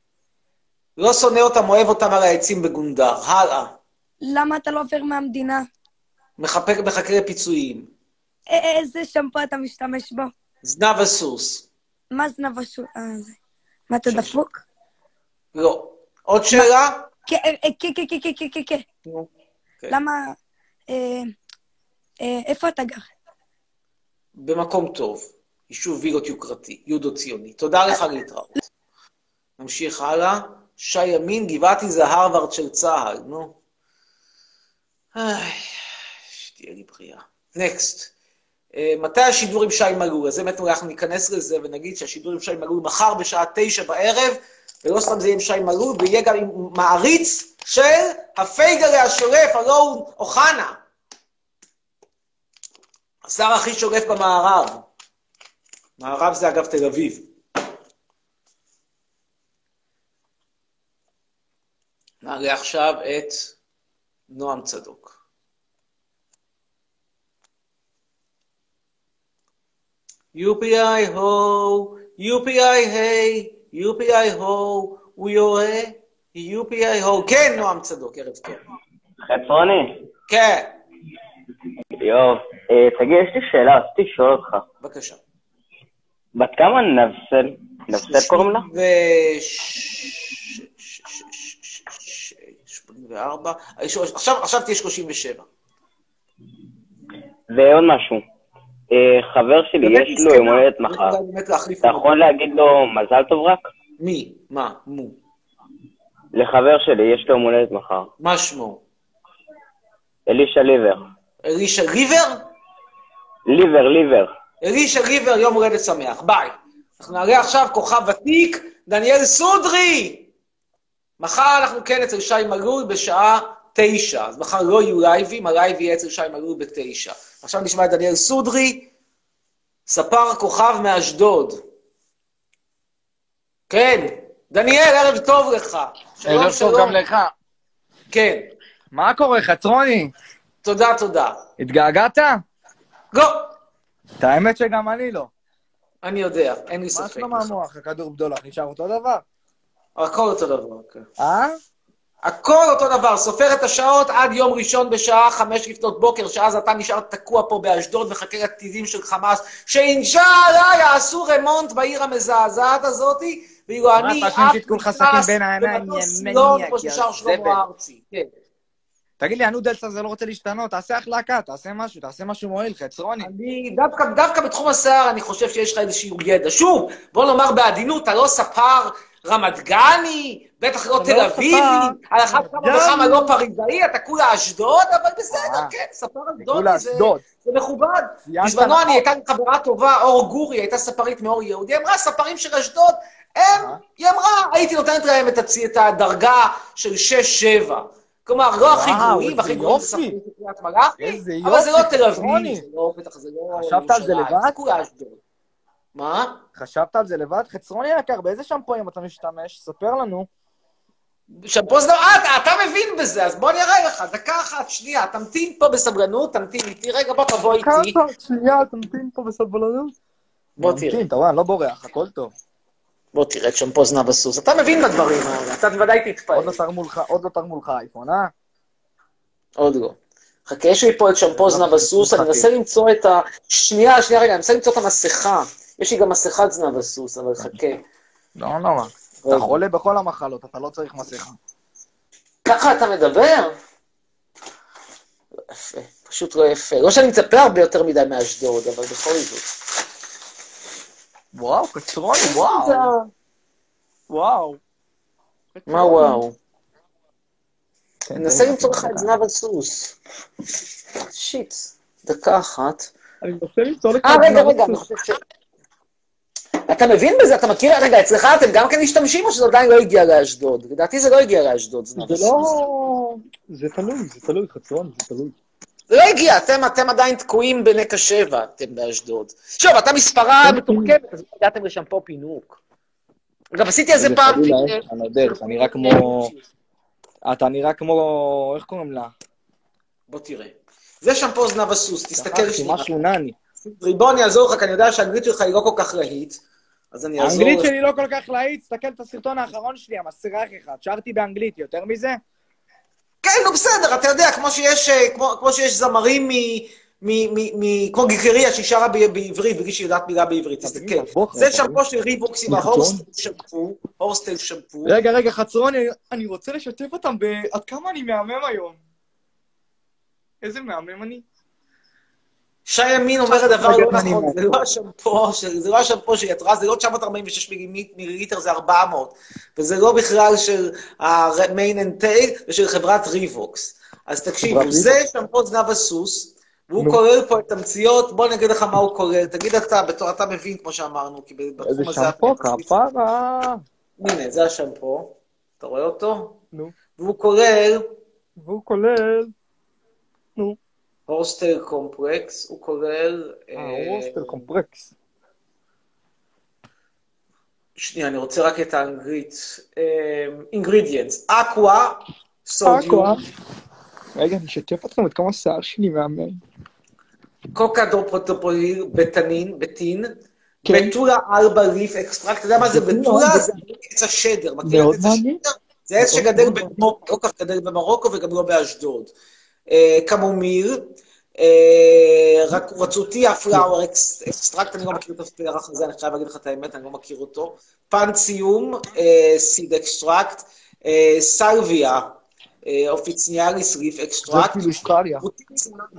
לא שונא אותם, אוהב אותם על העצים בגונדר. הלאה. למה אתה לא עובר מהמדינה? מחכה, מחכה לפיצויים. איזה שמפו אתה משתמש בו? זנב הסוס. מה זנב השו... אה. מה, אתה דפוק? לא. עוד שאלה? כן, אה, אה, כן, כן, כן, כן, כן, כן. למה... אה, אה, איפה אתה גר? במקום טוב, יישוב וילות יוקרתי, יהודו ציוני. תודה לך להתראות. נמשיך הלאה. שי ימין, גבעתי זה הרווארד של צה"ל, נו. שתהיה לי בריאה. נקסט. מתי השידור עם שי מלול? אז באמת אנחנו ניכנס לזה ונגיד שהשידור עם שי מלול מחר בשעה תשע בערב, ולא סתם זה יהיה עם שי מלול, ויהיה גם עם מעריץ של הפייגלה השולף, הלא הוא אוחנה. השר הכי שולף במערב. מערב זה אגב תל אביב. נעלה עכשיו את נועם צדוק. UPI הו, UPI היי, UPI הו, הוא יורה, UPI הו. כן, נועם צדוק, ערב טוב. חצרוני, כן, יואו, אה, תגיד, יש לי שאלה, רציתי לשאול אותך. בבקשה. בת כמה נבסל? נבסל קוראים לה? ו... ש- ש- ש- ש- ש- 84, עכשיו עכשיו תהיה 37. ועוד משהו. אה, חבר שלי, יש לו יום הולדת מחר. להחליף אתה. יכול להגיד לו מזל טוב רק? מי? מה? מו. לחבר שלי, יש לו יום הולדת מחר. מה שמו? אלישע ליבר. אלישע ריבר? ליבר, ליבר. אלישע ריבר, יום הולדת שמח. ביי. אנחנו נעלה עכשיו כוכב ותיק, דניאל סודרי! מחר אנחנו כן אצל שי מלול בשעה תשע. אז מחר לא יהיו לייבים, הלייב יהיה אצל שי מלול בתשע. עכשיו נשמע את דניאל סודרי, ספר כוכב מאשדוד. כן, דניאל, ערב טוב לך. שלום, ערב שלום. טוב גם לך. כן, מה קורה, חצרוני? תודה, תודה. התגעגעת? לא, את האמת שגם אני לא. אני יודע, אין לי מה ספק. שלום המוח? הכדור בדולח נשאר אותו דבר? הכל אותו דבר, כן. אה? הכל אותו דבר, סופר את השעות עד יום ראשון בשעה חמש לפנות בוקר, שאז אתה נשאר תקוע פה באשדוד מחכה לטילים של חמאס, שאינשאללה יעשו רמונט בעיר המזעזעת הזאתי, ואילו אני בין העיניים, במטוס סילון מניאק, כמו ששר זבל. שלמה ארצי. כן. תגיד לי, הנודלס הזה לא רוצה להשתנות, תעשה החלקה, תעשה משהו, תעשה משהו מועיל, חצרוני. אני, דווקא, דווקא בתחום השיער אני חושב שיש לך איזשהו ידע. שוב, בוא נאמר בעדינות, אתה לא ספר רמת גני, בטח לא תל אביבי, על אחת כמה. וכמה לא פריזאי, אתה כולה אשדוד, אבל בסדר, אה. כן, ספר אשדוד, זה, מכובד. בזמנו. אני הייתה לי חברה טובה, אור גורי, הייתה ספרית מאור יהודי, אמרה, ספרים של אשדוד, הם, אה. היא אמרה, הייתי נותנת להם את, הדרגה של 6-7. כלומר, לא הכי גרועים, הכי גרועים זה. ספרים של קריית מלאכי, אבל זה לא תל אביב. זה לא, בטח זה לא... חשבת על זה לבד? זה כולה אשדוד. מה? חשבת על זה לבד? חצרוני יקר, באיזה שמפוים אתה משתמש? ספר לנו. שמפו זה... אה, אתה- אתה מבין בזה, אז בוא אני אראה לך, דקה אחת, שנייה, תמתין פה בסבלנות, תמתין איתי, רגע, בוא תבוא איתי, שנייה, תמתין פה בסבלנות. בוא תראה, תמתין, אתה רואה, אני לא בורח, הכל טוב. בוא תראה את שמפו זנב הסוס, אתה מבין בדברים האלה, אתה בוודאי עוד תתפעל. לא עוד לא תרמו לך אייפון, אה? עוד לא. חכה, יש לי פה את שמפו זנב הסוס, אני מנסה למצוא את ה... שנייה, שנייה, רגע, אני מנסה למצוא את המסכה. יש לי גם מסכת זנב הסוס, אבל חכה. לא נורא. אתה חולה בכל המחלות, אתה לא צריך מסכה. ככה אתה מדבר? לא יפה, פשוט לא יפה. לא שאני מצפה הרבה יותר מדי מאשדוד, אבל בכל זאת. וואו, קצרוני, וואו. וואו. מה וואו? כן, אני תן, למצוא לך את. זנב הסוס. שיט, דקה אחת. אני מנסה למצוא לך... אה, את רגע, זנב רגע, אני הסוס. חושב ש... אתה מבין בזה? אתה מכיר? רגע, אצלך אתם גם כן משתמשים או שזה עדיין לא הגיע לאשדוד? לדעתי זה לא הגיע לאשדוד, זה. לא... זה תלוי, זה תלוי, חצרוני, זה תלוי. זה לא הגיע, אתם, אתם עדיין תקועים בנקע שבע, אתם באשדוד. שוב, אתה מספרה מתוחכמת, אז לא הגעתם לשם פה פינוק. אגב, עשיתי איזה זה פעם... אה, איך אתה נראה כמו... אתה נראה כמו... איך קוראים לה? בוא תראה. זה שם פה זנב הסוס, תסתכל שנייה. משהו נני. ריבון, אני אעזור לך, כי אני יודע שהאנגלית שלך היא לא כל כך להיט, אז אני אעזור האנגלית. שלי לא כל כך להיט, תסתכל את הסרטון האחרון שלי, המסריח אחד. שרתי באנגלית, יותר מזה? כן, נו בסדר, אתה יודע, כמו שיש, אה, כמו, כמו שיש זמרים מ, מ- מ- מ- כמו גיקריה שהיא שרה בעברית בגלל שהיא יודעת מילה בעברית, תסתכל. זה שמפו של ריבוקס עם. ה horsetail shampoo, horsetail shampoo. רגע, רגע, חצרוני, אני רוצה לשתף אותם ב... עד כמה אני מהמם היום. איזה מהמם אני. שי ימין אומר הדבר לא נכון. זה לא השמפו, זה לא השמפו יצרה, זה לא 946 מילי- מיליליטר, זה 400. וזה לא בכלל של ה-mane and tail, זה של חברת ריבוקס. אז תקשיבו, זה שמפו זנב הסוס, והוא. כולל פה את תמציות, בוא אני אגיד לך מה הוא כולל. תגיד אתה, בתור אתה מבין, כמו שאמרנו, כי איזה בתחום הזה... שמפו, אתה- כפרה. הנה, זה השמפו, אתה רואה אותו? נו. והוא כולל והוא כולל... horsetail complex, הוא כולל... אה, אה, horsetail complex. שנייה, אני רוצה רק את האנגלית. ingredients, aqua, sodium. רגע, אני אשתף אתכם עד כמה השיער שלי מהמם. cocamidopropyl, betaine, betaine, כן. betula alba leaf extract, אתה יודע מה זה betula? זה- עץ השדר, מכיר את עץ. השדר? זה עץ שגדל במרוקו, לא כך גדל במרוקו וגם לא באשדוד. אה, chamomile, אה, recutita flower extract, אני לא מכיר את הפרח הזה, אני חייב להגיד לך את האמת, אני לא מכיר אותו. פנציום, סיד אקסטרקט, אה, סלוויה, אה, אופיציאליס ליף אקסטרקט.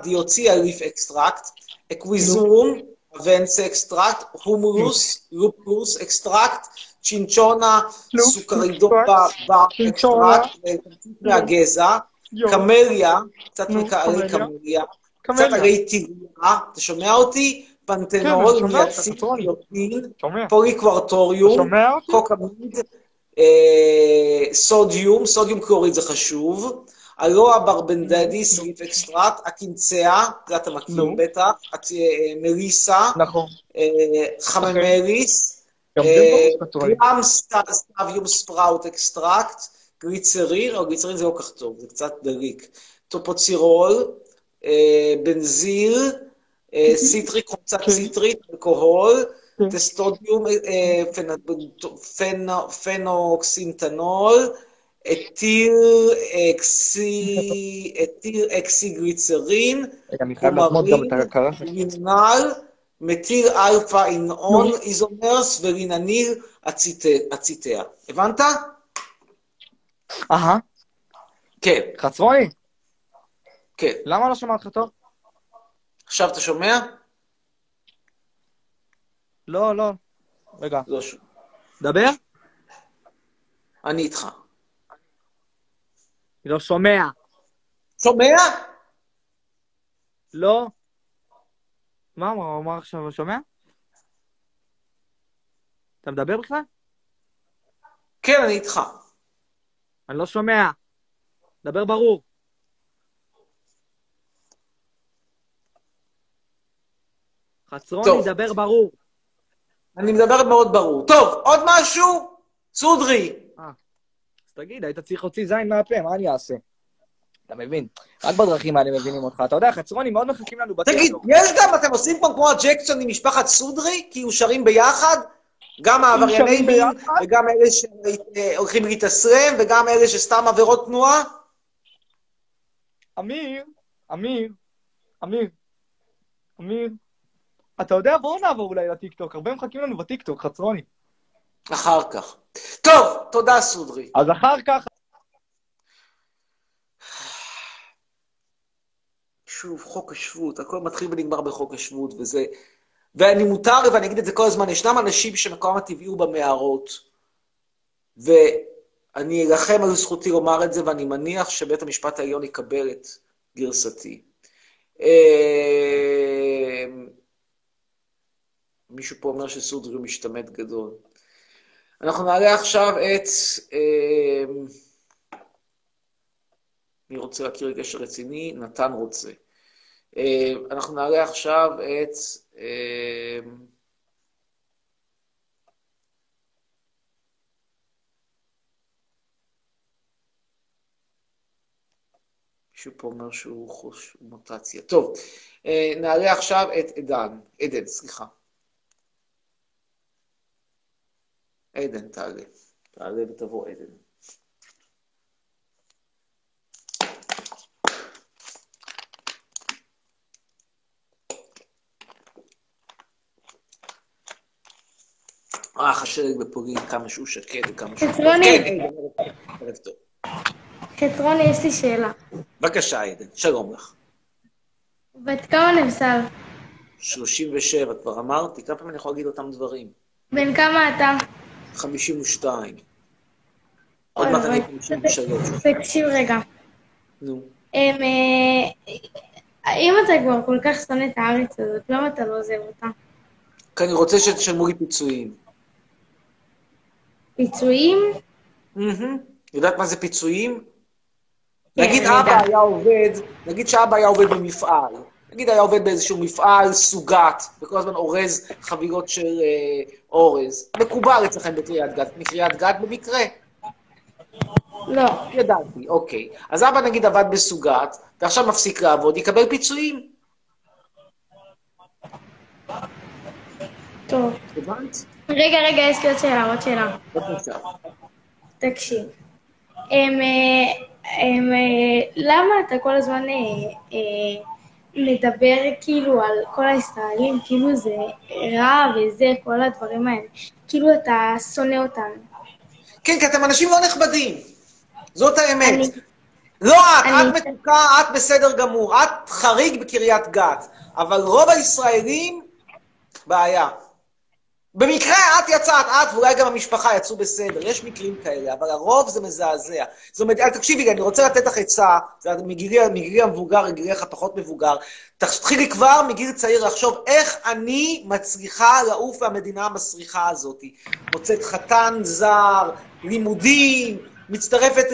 דיוציה ליף אקסטרקט, אקוויזום, ונס אקסטרקט, הומולוס, לופוס אקסטרקט, צ'ינצ'ונה, סוכרידופה, בר. אקסטרקט, אה, מהגזע, קמליה, קצת מקערי קמליה. קמליה, קצת. עלי טיגריה, אתה שומע אותי? אתה פוליקוורטוריום, שומע אותי? קוקמיד, אה, סודיום, סודיום קלוריד זה חשוב, אלואה ברבנדדיס, ליף אקסטרט, הקינציה, זה אתה מכיר. בטח, את- אה, מליסה, נכון. אה, חממליס, גם אה, זה ברור, חצרוני. גרם סט- סטביום ספראוט אקסטרקט, גליצרין, או גליצרין זה לא כך טוב, זה קצת דליק, טופוצירול, אה, בנזיל, אה, סיטריק, חומצה כן. ציטרית, אלכוהול, כן. טסטודיום, אה, פנ- פנ- פנוקסינטנול, אתיל אקסי, גליצרין. לינל, מתיל אלפא אינאון איזומרס ולינניל אציטאה. הבנת? אהה. כן, חצרוני, כן. למה לא שמעת אותך טוב? עכשיו אתה שומע? לא, לא. רגע. לא ש... דבר? אני איתך. אני לא שומע. שומע? לא. מה הוא אמר עכשיו? לא שומע? אתה מדבר בכלל? כן, אני איתך. אני לא שומע. דבר ברור. חצרוני. דבר ברור. אני מדבר מאוד ברור. טוב, עוד משהו? סודרי. אז תגיד, היית צריך להוציא זין מהפה, מה אני אעשה? אתה מבין? רק בדרכים האלה מבינים אותך. אתה יודע, חצרוני, מאוד מחכים לנו תגיד, בטיקטוק. יש גם, אתם עושים פה כמו הג'קסון עם משפחת סודרי? כאילו שרים ביחד? גם העברייני מין? וגם אלה שהולכים להתאסרם, וגם אלה שסתם עבירות תנועה? אמיר, אמיר, אמיר, אמיר. אתה יודע, בואו נעבור אולי לטיקטוק. הרבה מחכים לנו בטיקטוק, חצרוני. אחר כך. טוב, תודה סודרי. אז אחר כך... שוב, חוק השבות, הכל מתחיל ונגמר בחוק השבות, וזה... ואני מותר, ואני אגיד את זה כל הזמן, ישנם אנשים שמקומם הטבעי הוא במערות, ואני אלחם על זכותי לומר את זה, ואני מניח שבית המשפט העליון יקבל את גרסתי. אה, מישהו פה אומר שסודרי הוא משתמט גדול. אנחנו נעלה עכשיו את... אה, מי רוצה להכיר קשר רציני? נתן רוצה. אה, אנחנו נעלה עכשיו את... אה, מישהו פה אומר שהוא חוש מוטציה. טוב, אה, נעלה עכשיו את עדן, עדן, סליחה. עדן, תעלה. תעלה ותבוא עדן. רך השלג בפולין, כמה שהוא שקט וכמה שהוא... חצרוני. כן, ערב- טוב. חטרוני, יש לי שאלה. בבקשה, עדן, שלום לך. בת כמה נבסל? 37, כבר אמרתי, כמה פעמים אני יכול להגיד אותם דברים? בן כמה אתה? 52. עוד מעט אני אוי. 53. תקשיב רגע. נו. אה, אם אתה כבר כל כך שונא את הארץ הזאת, למה אתה לא עוזב אותה? כי אני רוצה שתשלמו לי פיצויים. פיצויים? יודעת מה זה פיצויים? כן, נגיד אבא. היה עובד, נגיד שאבא היה עובד במפעל, נגיד היה עובד באיזשהו מפעל סוגת, וכל הזמן אורז חבילות של אה, אורז. מקובל אצלכם בקריית גת, מקריית גת במקרה? לא. ידעתי, אוקיי. אז אבא נגיד עבד בסוגת, ועכשיו מפסיק לעבוד, יקבל פיצויים. טוב. הבנת? רגע, רגע, יש לי עוד שאלה, עוד שאלה. תקשיב. הם, אה, הם, אה, למה אתה כל הזמן אה, מדבר כאילו על כל הישראלים, כאילו זה רע וזה, כל הדברים האלה. כאילו אתה שונא אותנו. כן, כי אתם אנשים לא נכבדים. זאת האמת. אני- לא את, אני- את מתוקה, את בסדר גמור. את חריג בקריית גת. אבל רוב הישראלים, בעיה. במקרה את יצאת, את ואולי גם המשפחה יצאו בסדר, יש מקרים כאלה, אבל הרוב זה מזעזע. זאת אומרת, תקשיבי, אני רוצה לתת לך עצה, זה מגילי, מגילי המבוגר, מגילי הפחות מבוגר. תתחילי כבר מגיל צעיר לחשוב איך אני מצליחה לעוף מהמדינה המסריחה הזאת. מוצאת חתן זר, לימודים, מצטרפת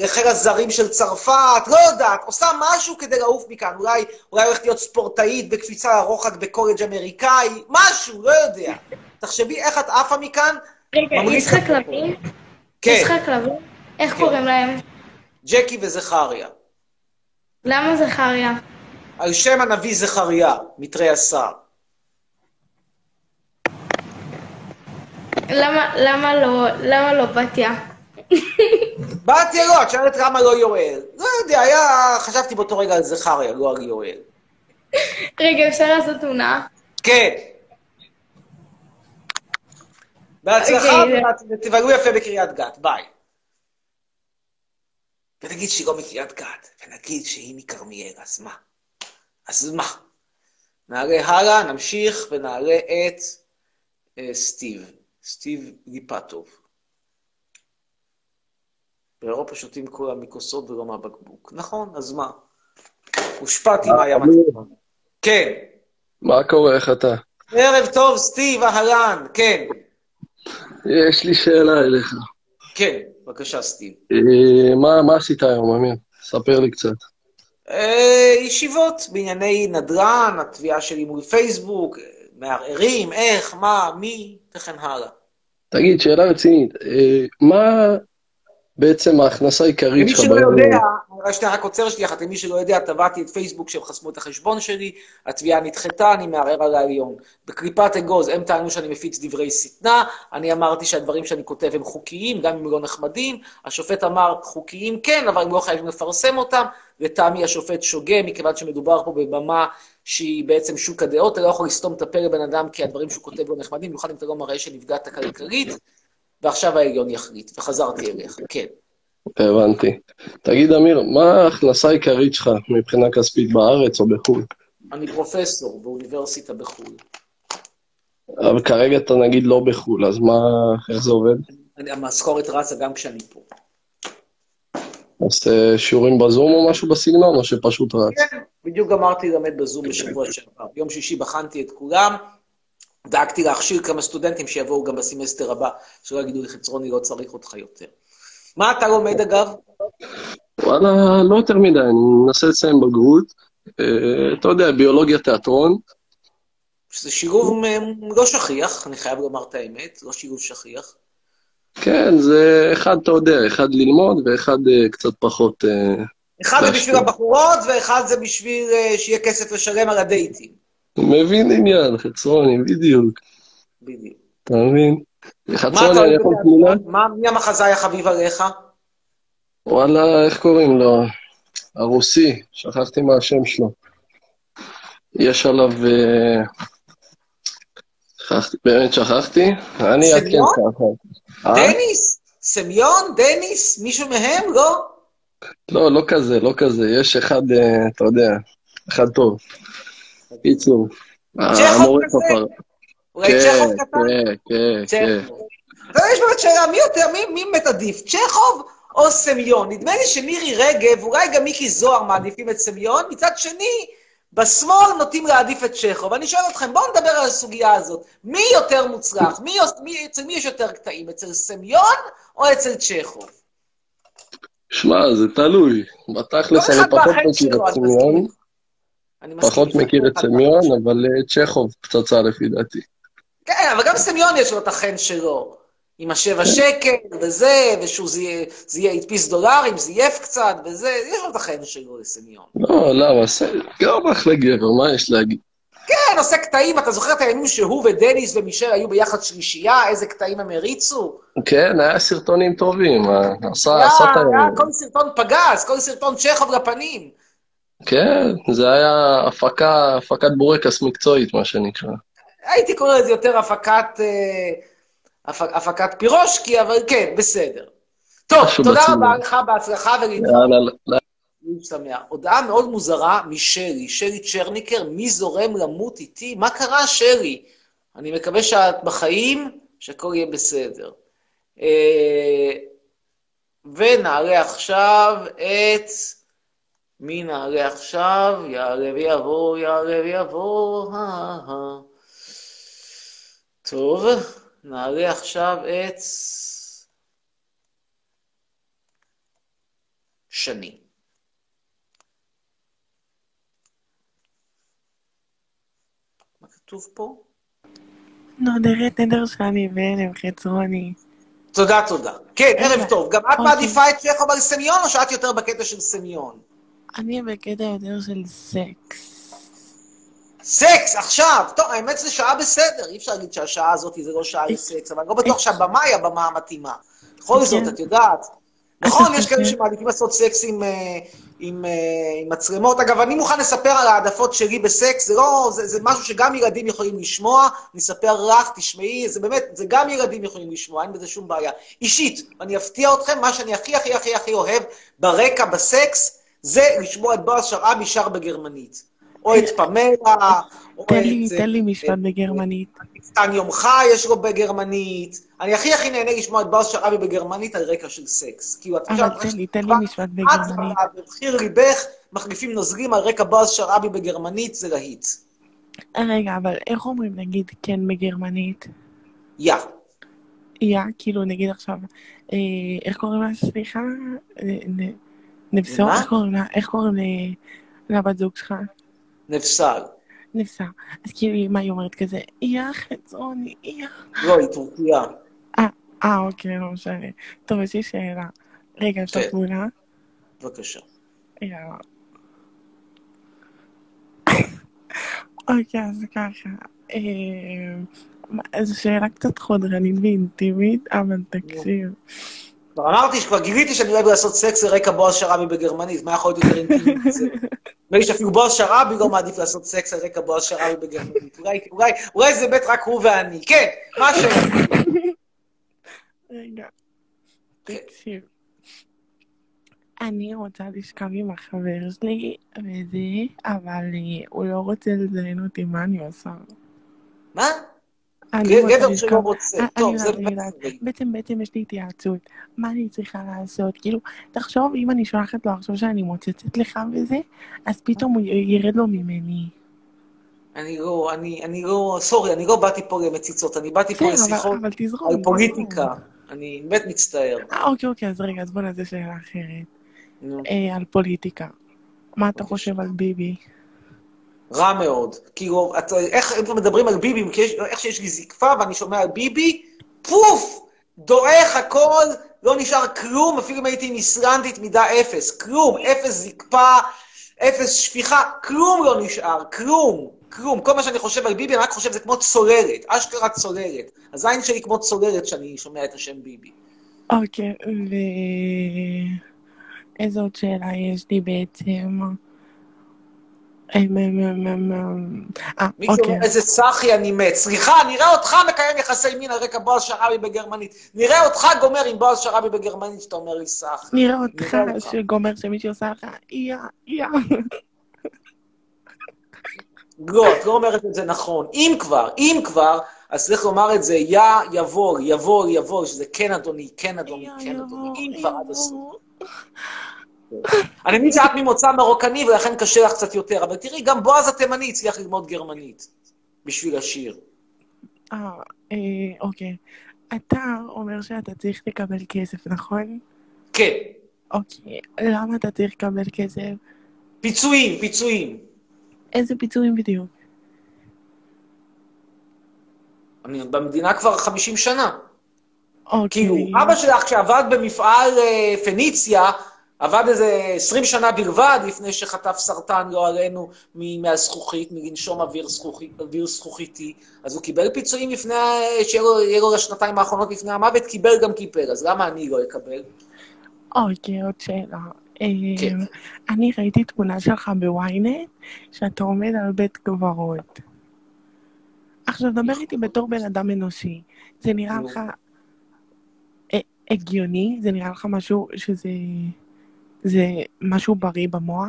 לחיל הזרים של צרפת, לא יודעת, עושה משהו כדי לעוף מכאן. אולי, אולי הולכת להיות ספורטאית בקפיצה לרוחק בקולג' אמריקאי, משהו, לא יודע. תחשבי איך את עפה מכאן. רגע, יש לך. כלבים? כן, יש לך כלבים? איך כן. קוראים להם? ג'קי וזכריה. למה זכריה? על שם הנביא זכריה, מתרי עשר. למה, למה לא, למה לא בתיה? באתי לא, את שואלת למה לא יואל. לא יודע, היה, חשבתי באותו רגע על זכריה, לא על יואל. רגע, אפשר לעשות תמונה? כן. בהצלחה, אוקיי. ותבלו יפה בקריית גת, ביי. ונגיד שהיא לא מקריית גת, ונגיד שהיא מכרמיאל, אז מה? אז מה? נעלה הלאה, נמשיך ונעלה את אה, סטיב. סטיב ליפטוב. באירופה שותים כולם מכוסות ולא מהבקבוק. נכון, אז מה? הושפעתי מהים התיכון. כן. מה קורה, איך אתה? ערב טוב, סטיב, אהלן, כן. יש לי שאלה אליך. כן, בבקשה, סטיב. אה, מה, מה עשית היום, אמיר? ספר לי קצת. אה, ישיבות בענייני נדל"ן, התביעה שלי מול פייסבוק, מערערים, איך, מה, מי, וכן הלאה. תגיד, שאלה רצינית, אה, מה בעצם ההכנסה העיקרית למי שלך שלא ביום יודע, רק שנייה, רק עוצר שנייה אחת, למי שלא יודע, תבעתי את פייסבוק שהם חסמו את החשבון שלי, התביעה נדחתה, אני מערער על העליון. בקליפת אגוז הם טענו שאני מפיץ דברי שטנה, אני אמרתי שהדברים שאני כותב הם חוקיים, גם אם הם לא נחמדים, השופט אמר חוקיים כן, אבל הם לא חייבים לפרסם אותם, לטעמי השופט שוגה, מכיוון שמדובר פה בבמה שהיא בעצם שוק הדעות, אתה לא יכול לסתום את הפה לבן אדם כי הדברים שהוא כותב לא נחמדים, במיוחד אם אתה לא מראה שנפגעת כלכלית, ועכשיו העליון יחליט, וחזרתי אליך, כן. הבנתי. תגיד, אמיר, מה ההכנסה העיקרית שלך מבחינה כספית בארץ או בחו"ל? אני פרופסור באוניברסיטה בחו"ל. אבל כרגע אתה נגיד לא בחו"ל, אז מה, איך זה עובד? המשכורת רצה גם כשאני פה. אז אה, שיעורים בזום או משהו בסגנון, או שפשוט רץ? כן, בדיוק גמרתי ללמד בזום בשבוע שעבר. ביום שישי בחנתי את כולם, דאגתי להכשיר כמה סטודנטים שיבואו גם בסמסטר הבא, שלא יגידו לי, חצרוני, לא צריך אותך יותר. מה אתה לומד אגב? וואלה, לא יותר מדי, אני מנסה לסיים בגרות. אה, אתה יודע, ביולוגיה תיאטרון. שזה שילוב לא שכיח, אני חייב לומר את האמת, לא שילוב שכיח. כן, זה אחד, אתה יודע, אחד ללמוד ואחד אה, קצת פחות... אה, אחד זה. בשביל הבחורות, ואחד זה בשביל שיהיה כסף לשלם על הדייטים. מבין עניין, חצרוני, בדיוק. בדיוק. אתה מבין? חצרוני, אני יכול? תמונה? מי המחזאי החביב עליך? וואלה, איך קוראים לו? הרוסי, שכחתי מה השם שלו. יש עליו... אה, שכחתי, באמת שכחתי. אני אעדכן? ככה. אה? דניס? סמיון? דניס? מישהו מהם? לא? לא, לא כזה, לא כזה. יש אחד, אה, אתה יודע, אחד טוב. קיצור, צ'כוב המורה? כפר. כן? כן, כן, כן. צ'כוב. ויש באמת שאלה, מי יותר, מי, מי באמת עדיף, צ'כוב או סמיון? נדמה לי שמירי רגב, אולי גם מיקי זוהר מעדיפים את סמיון, מצד שני, בשמאל נוטים להעדיף את צ'כוב. אני שואל אתכם, בואו נדבר על הסוגיה הזאת. מי יותר מוצלח? מי, מי, אצל מי יש יותר קטעים? אצל סמיון או אצל צ'כוב? שמע, זה תלוי. בתכלס כל אני פחות מכיר את סמיון, פחות. מכיר את סמיון. אבל אה, צ'כוב פצצה לפי דעתי. כן, אבל גם סמיון יש לו את החן שלו. עם השבע שקל, וזה, ושהוא זיה- זיה- הדפיס דולרים, זייף קצת, וזה, יש לו את החן שלו לסמיון. לא, למה? ס- גם אחלה גבר, מה יש להגיד? כן, עושה קטעים, אתה זוכר את הימים שהוא ודניס ומישל היו ביחד שלישייה, איזה קטעים הם הריצו? כן, היה סרטונים טובים, אה, עשה עשה את ה... היה כל סרטון פגז, כל סרטון צ'כוב לפנים. כן, זה היה הפקה, הפקת בורקס מקצועית, מה שנקרא. הייתי קורא לזה יותר הפקת, אה, הפ, הפקת פירושקי, אבל כן, בסדר. טוב, תודה בסגנון. רבה לך, בהצלחה ולהתראות. שמח. הודעה מאוד מוזרה משרי, שרי צ'רניקר, מי זורם למות איתי? מה קרה, שרי? אני מקווה שאת בחיים, שהכל יהיה בסדר. אה, ונעלה עכשיו את... מי נעלה עכשיו? יעלה ויבוא, יעלה ויבוא. אה, אה. טוב, נעלה עכשיו את... שני. מה כתוב פה? נודרת נדר שאני בהלם חצרוני. תודה, תודה. כן, ערב טוב. גם את אוקיי. מעדיפה את צ'כוב על סמיון, או שאת יותר בקטע של סמיון? אני בקטע יותר של סקס. סקס, עכשיו! טוב, האמת זה שעה בסדר, אי אפשר להגיד שהשעה הזאת זה לא שעה לסקס, אבל אני לא בטוח שהבמה היא הבמה המתאימה. בכל זאת, כן. את יודעת. נכון, יש כאלה חושב- שמעדיפים לעשות סקס עם, אה, עם, אה, עם מצלמות. אגב, אני מוכן לספר על העדפות שלי בסקס, זה לא, זה, זה משהו שגם ילדים יכולים לשמוע, אני אספר לך, תשמעי, זה באמת, זה גם ילדים יכולים לשמוע, אין בזה שום בעיה. אישית, אני אפתיע אתכם, מה שאני הכי הכי הכי הכי אוהב ברקע בסקס, זה לשמוע את בועז שרעבי שר בגרמנית. או את פמלה, או תן לי, את... תן לי משפט בגרמנית. סטן יומך יש לו בגרמנית. אני הכי הכי נהנה לשמוע את בועז שרעבי בגרמנית על רקע של סקס. כאילו, את אבל תן לי, תן לי משפט בגרמנית. את ובחיר ליבך מחליפים נוזלים על רקע בועז שרעבי בגרמנית, זה להיט. רגע, אבל איך אומרים נגיד כן בגרמנית? יא. יא, כאילו נגיד עכשיו, אה, איך קוראים לה, סליחה? אה, נ- נבסור? מה? איך קוראים לה? איך קוראים לבת זוג שלך? נפסל. נבסר. אז כאילו, מה היא אומרת כזה? יא חצרוני, יא. לא, היא טורקיה. אה, אוקיי, לא משנה. טוב, יש לי שאלה. רגע, יש לך כן. תמונה? בבקשה. יאללה. אוקיי, אז ככה. אה, זו שאלה קצת חודרנית ואינטימית, אבל תקשיב. כבר אמרתי שכבר גיליתי שאני אוהב לעשות סקס על רקע בועז שרעבי בגרמנית, מה יכול להיות יותר אינטימי מזה? נדמה לי שאפילו בועז שרעבי לא מעדיף לעשות סקס על רקע בועז שרעבי בגרמנית. אולי, אולי, אולי זה באמת רק הוא ואני. כן, מה השאלה? רגע, תקשיב. אני רוצה לשכב עם החבר שלי וזה, אבל הוא לא רוצה לזיין אותי, מה אני עושה? מה? גבר שלא רוצה. אה, טוב, זה יודעת. חריג. בעצם, בעצם יש לי התייעצות. מה אני צריכה לעשות? כאילו, תחשוב, אם אני שולחת לו עכשיו שאני מוצצת לך וזה, אז פתאום הוא ירד לו ממני. אני לא, אני, אני לא, סורי, אני לא באתי פה למציצות, אני באתי פה אבל- לשיחות אבל תזרום, על פוליטיקה. אני באמת מצטער. אה, אוקיי, אוקיי, אז רגע, אז בוא נעשה שאלה אחרת. אה, על פוליטיקה. מה אתה חושב על ביבי? רע מאוד. כאילו, את, איך מדברים על ביבי, יש, איך שיש לי זקפה ואני שומע על ביבי, פוף! דועך הכל, לא נשאר כלום, אפילו אם הייתי עם איסלנדית מידה אפס. כלום, אפס זקפה, אפס שפיכה, כלום לא נשאר, כלום, כלום. כל מה שאני חושב על ביבי, אני רק חושב זה כמו צוללת, אשכרה צוללת. הזין שלי כמו צוללת כשאני שומע את השם ביבי. אוקיי, ו... איזה עוד שאלה יש לי בעצם? אמ, אמ, אמ, אמ, אמ, אה, מישהו אוקיי. אומר איזה סאחי אני מת. סליחה, נראה אותך מקיים יחסי מין על רקע בועז שרעבי בגרמנית. נראה אותך גומר עם בועז שרעבי בגרמנית שאתה אומר לי סאח. נראה אותך. שגומר שמישהו עושה לך יא, יא. לא, את לא אומרת את זה נכון. אם כבר, אם כבר, אז צריך לומר את זה יא יבור, יבור, יבור, שזה כן אדוני, כן אדוני, כן אדוני. אם כבר עד הסוף. אני מבין שאת ממוצא מרוקני ולכן קשה לך קצת יותר, אבל תראי, גם בועז התימני הצליח ללמוד גרמנית בשביל השיר. אה, אה, אוקיי. אתה אומר שאתה צריך לקבל כסף, נכון? כן. אוקיי. למה אתה צריך לקבל כסף? פיצויים, פיצויים. איזה פיצויים בדיוק? אני במדינה כבר 50 שנה. אוקיי. כאילו, אבא שלך כשעבד במפעל אה, פניציה, עבד איזה 20 שנה בלבד לפני שחטף סרטן, לא עלינו, מהזכוכית, מלנשום אוויר, זכוכית, אוויר זכוכיתי. אז הוא קיבל פיצויים לפני, שיהיה לו, לשנתיים האחרונות לפני המוות, קיבל גם קיפל, אז למה אני לא אקבל? אוקיי, עוד שאלה. כן. אמ, אני ראיתי תמונה שלך בוויינט, שאתה עומד על בית קברות. עכשיו, דבר איתי בתור בן אדם אנושי. זה נראה. לך ה- הגיוני? זה נראה לך משהו שזה... זה משהו בריא במוח?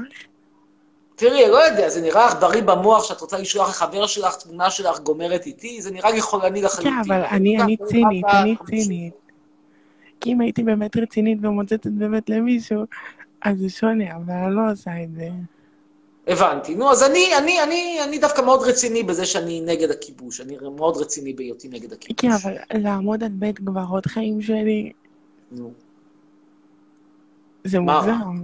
תראי, לא יודע, זה נראה לך בריא במוח שאת רוצה לשלוח לחבר שלך תמונה שלך גומרת איתי? זה נראה לי חולני כן, לחלוטין. אבל אני אני צינית, אני. צינית. כי אם הייתי באמת רצינית ומוצאת באמת למישהו, אז זה שונה, אבל אני לא עושה את זה. הבנתי. נו, אז אני, אני, אני, אני דווקא מאוד רציני בזה שאני נגד הכיבוש. אני מאוד רציני בהיותי נגד הכיבוש. כן, אבל לעמוד על בית קברות חיים שלי, נו. זה? מוגזם.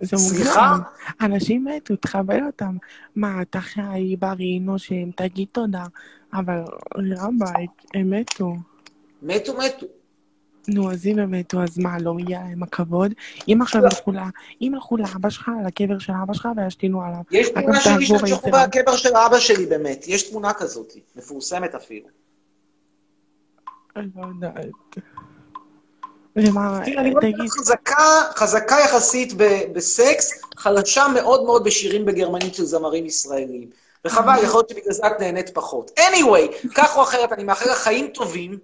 זה מוגזם. סליחה? אנשים מתו, תכבד אותם. מה, אתה חי, בריא, נושם, תגיד תודה. אבל רבאק, הם מתו. מתו, מתו. נו, אז אם הם מתו, אז מה, לא מגיע להם הכבוד? אם עכשיו לא. ילכו לה, אם ילכו לאבא שלך, לקבר של אבא שלך, וישתינו עליו. יש תמונה תעבור שנשלחו באינסטגרם. בקבר של אבא שלי באמת. יש תמונה כזאת, מפורסמת אפילו. אני לא יודעת. תגיד, חזקה, חזקה יחסית ב- בסקס, חלשה מאוד מאוד בשירים בגרמנית של זמרים ישראלים. וחבל, יכול להיות שבגלל זה את נהנית פחות. anyway, כך או אחרת, אני מאחל לך חיים טובים,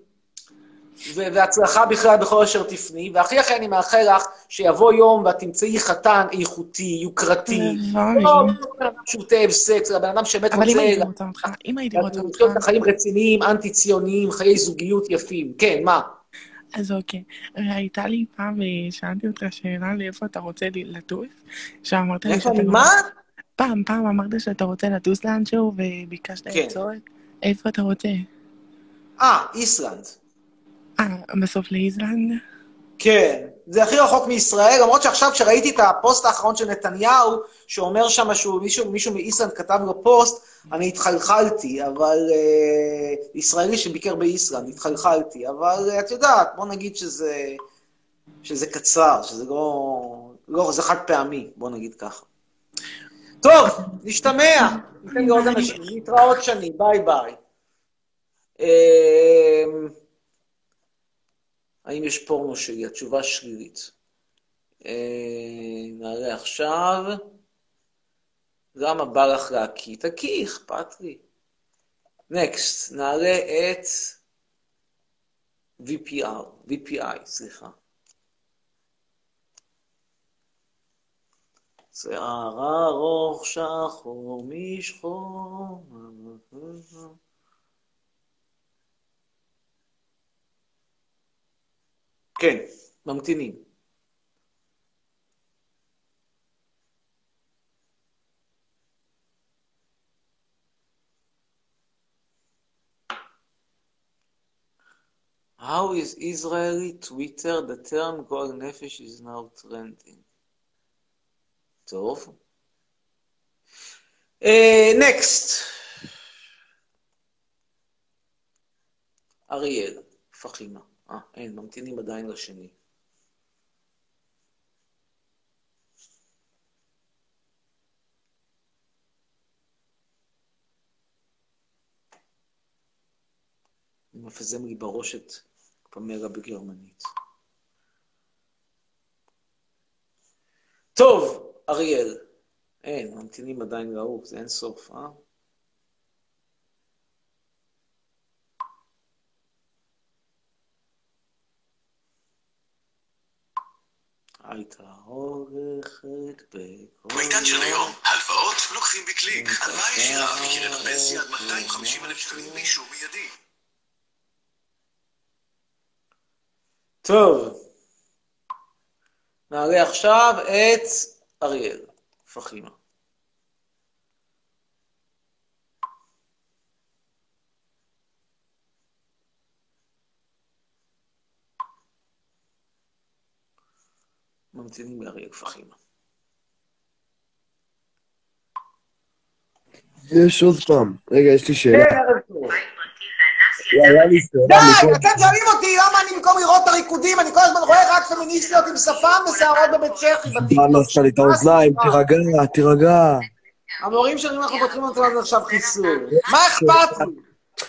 והצלחה בכלל בכל אשר תפני, והכי הכי אני מאחל לך שיבוא יום ואת תמצאי חתן איכותי, יוקרתי, הלוואי. לא בן אדם שהוא תאב סקס, אלא בן אדם שבאמת אבל אם רוצה הייתי רוצה אותך, אם הייתי רוצה אותך, החיים רציניים, אנטי-ציוניים, חיי זוגיות יפים. כן, מה? אז אוקיי. הייתה לי פעם, אה, שאלתי אותך שאלה לאיפה אתה רוצה לטוס, שאמרת לי שאתה... מה? פעם, פעם אמרת שאתה רוצה לטוס לאנשהו וביקשת כן. עצות. איפה אתה רוצה? אה, איסלנד. אה, בסוף לאיזלנד? כן, זה הכי רחוק מישראל, למרות שעכשיו כשראיתי את הפוסט האחרון של נתניהו, שאומר שם שהוא, מישהו, מישהו מאיסלנד כתב לו פוסט, אני התחלחלתי, אבל... אה, ישראלי שביקר באיסלנד, התחלחלתי, אבל אה, את יודעת, בוא נגיד שזה, שזה קצר, שזה לא... לא, זה חד פעמי, בוא נגיד ככה. טוב, נשתמע, ניתן לעוד אנשים, להתראות שני, ביי ביי. האם יש פורנו שלי? התשובה שלילית. אה, נעלה עכשיו. למה בא לך להקיא? תקיא, אכפת לי. נקסט, נעלה את VPR, VPI, סליחה. שיער ארוך שחור משחור. כן, ממתינים. How is Israeli Twitter the term גועל נפש is now trending? טוב. נקסט. אריאל, פחימה. אה, אין, ממתינים עדיין לשני. אני מפזם לי בראש את פמרה בגרמנית. טוב, אריאל. אין, ממתינים עדיין לעוף, זה אין סוף, אה? הייתה הולכת בכל... בעידן של היום, הלוואות לוקחים בקליק. הלוואה ישירה מקרן הפנסיה עד 250 אלף שקלים באישור מיידי. טוב, נעלה עכשיו את אריאל, פחימה. ממתינים לאריאל פחימה. יש עוד פעם. רגע, יש לי שאלה. כן. היה לי שאלה די. אתם שואלים אותי למה אני במקום לראות את הריקודים, אני כל הזמן רואה רק פמיניסטיות עם שפם ושערות בבית צ'כי. מה עשת לי את האוזניים? תירגע, תירגע. המורים שלי אנחנו פותחים אותנו עד עכשיו חיסול. מה אכפת לי?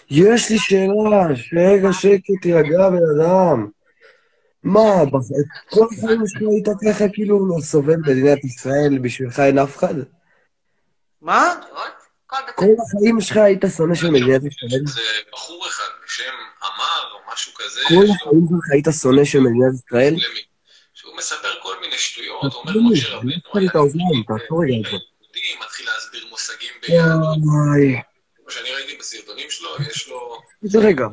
יש לי שאלה, רגע, שקט, תירגע, בן אדם. מה, כל החיים שלך היית ככה כאילו לא סובל מדינת ישראל, בשבילך אין אף אחד? מה? כל החיים שלך היית שונא של מדינת ישראל? זה בחור אחד בשם עמר או משהו כזה, כל החיים שלך היית שונא של מדינת ישראל? שהוא מספר כל מיני שטויות, אומר לי, משה רבנו, יש לי את האוזניים, תעצור רגע את זה. יהודי, מתחיל להסביר מושגים ביהדות. שאני ראיתי בסרטונים שלו, יש לו איזה רגע.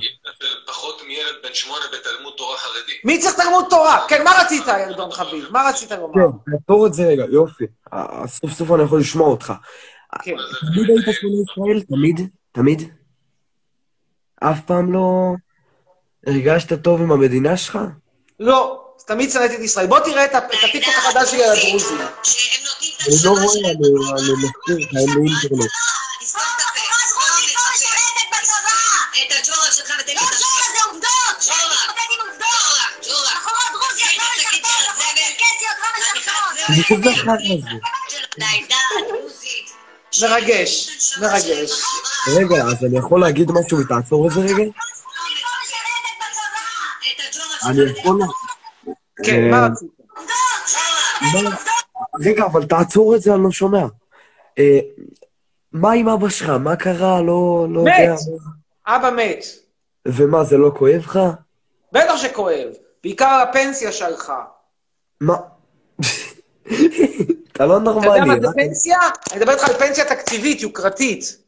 פחות מילד בן שמונה בתלמוד תורה חרדי. מי צריך תלמוד תורה? כן, מה רצית, ירדון חביב? מה רצית לומר? כן, תעצור את זה רגע, יופי. אה, סוף סוף אני יכול לשמוע אותך. כן. תמיד היית שונא ישראל? תמיד? תמיד? אף פעם לא הרגשת טוב עם המדינה שלך? לא, תמיד שנאתי את ישראל. בוא תראה את את הטיקטוק החדש שלי על הדרוזים. אני לא רואה, אני אני מזכיר לך, אין לי אינטרנט. אני כל כך הדרוזית! מרגש, מרגש. רגע, אז אני יכול להגיד משהו ותעצור את זה רגע? אני יכול... כן, מה רצית? רגע, אבל תעצור את זה, אני לא שומע. אה, מה עם אבא שלך? מה קרה? לא לא יודע. מת! אבא מת. ומה, זה לא כואב לך? בטח שכואב. בעיקר הפנסיה שלך. מה? אתה לא אתה יודע נורמלי. מה זה אה? פנסיה? אני מדבר איתך על פנסיה תקציבית, יוקרתית.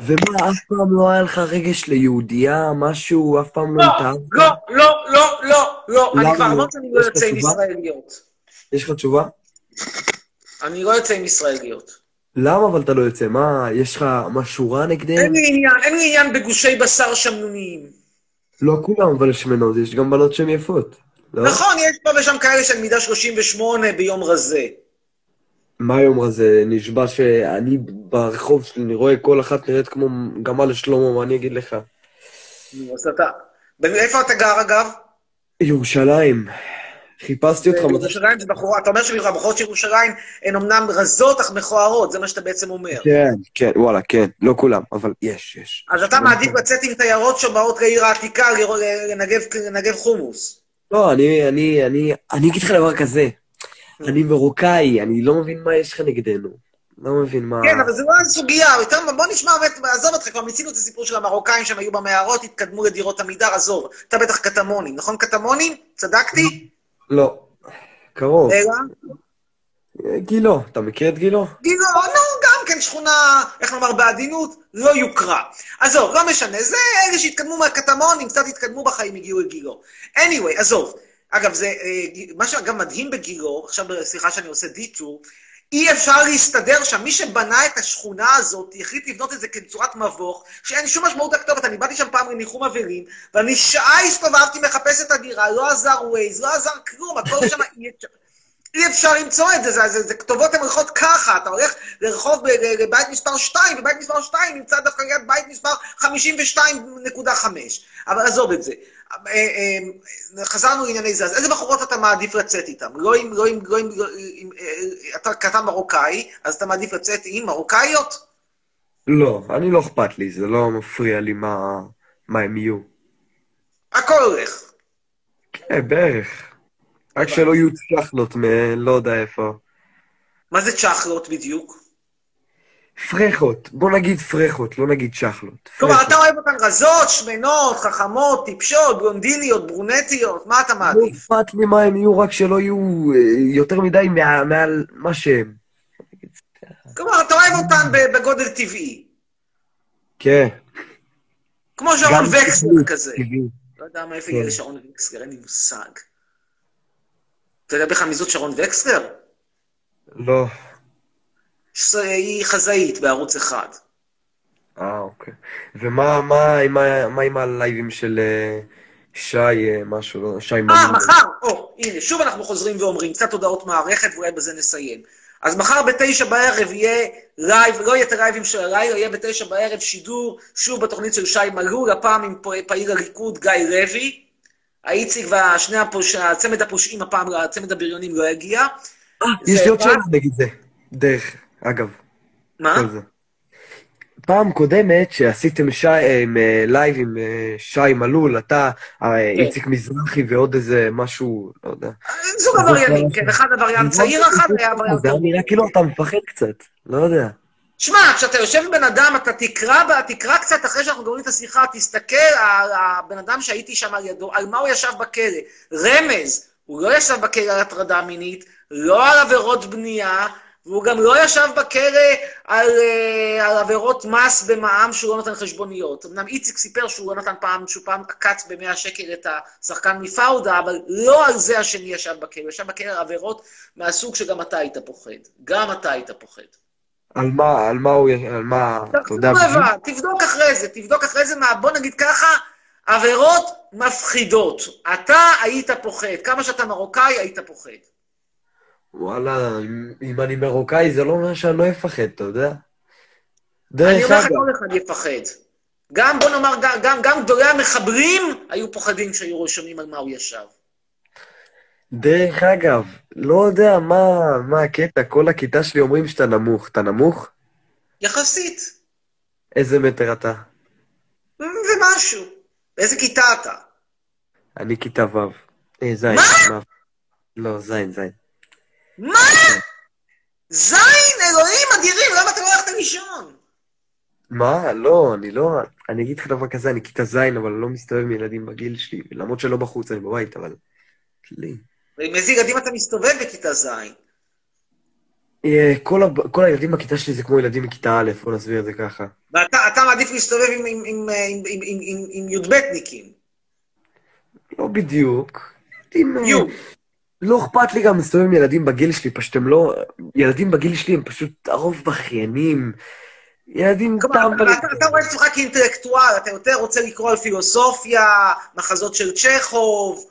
ומה, אף פעם לא היה לך רגש ליהודייה, משהו, אף פעם לא לא, התאהבת? לא, לא, לא, לא, לא. אני כבר לא? אמרתי שאני לא יוצא עם? ישראליות. יש לך תשובה? אני לא יוצא עם ישראליות. למה אבל אתה לא יוצא? מה, יש לך משהו רע נגדם? אין לי עניין, אין לי עניין בגושי בשר שמנוניים. לא כולם אבל שמנות, יש גם בנות שהן יפות. לא? נכון, יש פה ושם כאלה של מידה 38 ביום רזה. מה היום הזה? נשבע שאני ברחוב שלי, אני רואה כל אחת נראית כמו גמל לשלמה, מה אני אגיד לך? נו, אז אתה... איפה אתה גר, אגב? ירושלים. חיפשתי אותך מתי... בירושלים זה בחורה, אתה אומר שהבחורות של ירושלים הן אמנם רזות אך מכוערות, זה מה שאתה בעצם אומר. כן, כן, וואלה, כן, לא כולם, אבל יש, יש. אז אתה מעדיף לצאת עם תיירות שבאות לעיר העתיקה לנגב חומוס. לא, אני, אני, אני, אני אגיד לך דבר כזה. אני מרוקאי, אני לא מבין מה יש לך נגדנו. לא מבין מה... כן, אבל זה לא הסוגיה, יותר, בוא נשמע עזוב אותך, כבר מיצינו את הסיפור של המרוקאים שהם היו במערות, התקדמו לדירות עמידר, עזוב. אתה בטח קטמונים, נכון קטמונים? צדקתי? לא. קרוב. גילו, אתה מכיר את גילו? גילו, נו, גם כן שכונה, איך לומר בעדינות, לא יוקרה. עזוב, לא משנה, זה אלה שהתקדמו מהקטמונים, קצת התקדמו בחיים, הגיעו לגילו. anyway, עזוב. אגב, זה, אה, מה שאגב מדהים בגילו, עכשיו סליחה שאני עושה דיטור, אי אפשר להסתדר שם. מי שבנה את השכונה הזאת, החליט לבנות את זה כצורת מבוך, שאין שום משמעות לכתובת. אני באתי שם פעם לניחום אבלים, ואני שעה הסתובבתי מחפש את הדירה, לא עזר ווייז, לא עזר כלום, הכל שם אי אפשר. למצוא את זה, זה, זה, זה כתובות הן הולכות ככה, אתה הולך לרחוב לבית מספר 2, ובית מספר 2 נמצא דווקא ליד בית מספר 52.5. אבל עזוב את זה. אה, אה, חזרנו לענייני זה, אז איזה בחורות אתה מעדיף לצאת איתן? לא עם, לא עם, לא עם, לא עם אה, אתה קטן מרוקאי, אז אתה מעדיף לצאת עם מרוקאיות? לא, אני לא אכפת לי, זה לא מפריע לי מה, מה הם יהיו. הכל הולך. כן, בערך. רק שלא יהיו צ'חלות מלא יודע איפה. מה זה צ'חלות בדיוק? פרחות, בוא נגיד פרחות, לא נגיד צ'חלות. כלומר. אתה אוהב אותן רזות, שמנות, חכמות, טיפשות, בלונדיניות, ברונטיות, מה אתה לא מעדיף? אכפת לי מה הם יהיו, רק שלא יהיו אה, יותר מדי מעל מה שהם. כלומר, אתה אוהב אותן בגודל טבעי. כן. כמו שרון וקסלר טבעי, כזה. לא יודע מאיפה כן. הגיע לשרון וקסלר, אין לי מושג. אתה יודע בכלל מי זאת שרון וקסלר? לא. היא חזאית בערוץ אחד. אה, אוקיי. ומה מה עם ה- מה עם הלייבים של אה, שי אה, משהו, לא, שי אה, מלול? מחר, או, הנה, שוב אנחנו חוזרים ואומרים, קצת הודעות מערכת, ואולי בזה נסיים. אז מחר בתשע בערב יהיה לייב, לא יהיה את הלייבים של הלילה, יהיה בתשע בערב שידור, שוב בתוכנית של שי מלול, הפעם עם פעיל הליכוד גיא לוי. האיציק והשני הפוש... הצמד הפושעים הפעם, הצמד הבריונים לא יגיע. יש זה לי עוד שאלה נגד זה. דרך, אגב. מה? פעם קודמת שעשיתם שי, אה, עם, אה, לייב עם אה, שי מלול, אתה, אה, כן. איציק מזרחי ועוד איזה משהו, לא יודע. זוג עבריינים, יש כן, אחד עבריין צעיר, אחד היה עבריין זה היה נראה כאילו אתה מפחד קצת, לא יודע. שמע, כשאתה יושב עם בן אדם, אתה תקרא, תקרא קצת אחרי שאנחנו גומרים את השיחה, תסתכל הבן אדם שהייתי שם על ידו, על מה הוא ישב בכלא. רמז, הוא לא ישב בכלא על הטרדה מינית, לא על עבירות בנייה, והוא גם לא ישב בכלא על, אה, על עבירות מס במע"מ שהוא לא נותן חשבוניות. אמנם איציק סיפר שהוא לא נתן פעם, שהוא פעם עקץ ב-100 שקל את השחקן מפאודה, אבל לא על זה השני ישב בכלא, הוא ישב בכלא על עבירות מהסוג שגם אתה היית פוחד. גם אתה היית פוחד. על מה, על מה הוא, על מה, אתה יודע תבדוק אחרי זה, תבדוק אחרי זה, מה, בוא נגיד ככה, עבירות מפחידות. אתה היית פוחד, כמה שאתה מרוקאי היית פוחד. וואלה, אם, אם אני מרוקאי זה לא אומר שאני לא אפחד, אתה יודע? אני אומר לך, כל אחד יפחד. גם, בוא נאמר, גם, גם, גם גדולי המחברים היו פוחדים כשהיו שומעים על מה הוא ישב. דרך אגב, לא יודע מה, מה הקטע, כל הכיתה שלי אומרים שאתה נמוך. אתה נמוך? יחסית. איזה מטר אתה? ומשהו. באיזה כיתה אתה? אני כיתה ו'. אה, זין. מה? לא, זין, זין. מה? זין, אלוהים אדירים, למה אתה לא הלכת לישון? מה? לא, אני לא... אני אגיד לך דבר כזה, אני כיתה ז', אבל אני לא מסתובב עם ילדים בגיל שלי, למרות שלא בחוץ, אני בבית, אבל... לי. עם איזה ילדים אתה מסתובב בכיתה ז'? כל, הב... כל הילדים בכיתה שלי זה כמו ילדים מכיתה א', בוא נסביר את זה ככה. ואתה אתה מעדיף להסתובב עם, עם, עם, עם, עם, עם, עם, עם י"בניקים. לא בדיוק. ילדים... אה. לא אכפת לי גם להסתובב עם ילדים בגיל שלי, פשוט הם לא... ילדים בגיל שלי הם פשוט הרוב בכיינים. ילדים טמבלים. אתה, אתה רואה את עצמך כאינטלקטואל, אתה יותר רוצה לקרוא על פילוסופיה, מחזות של צ'כוב,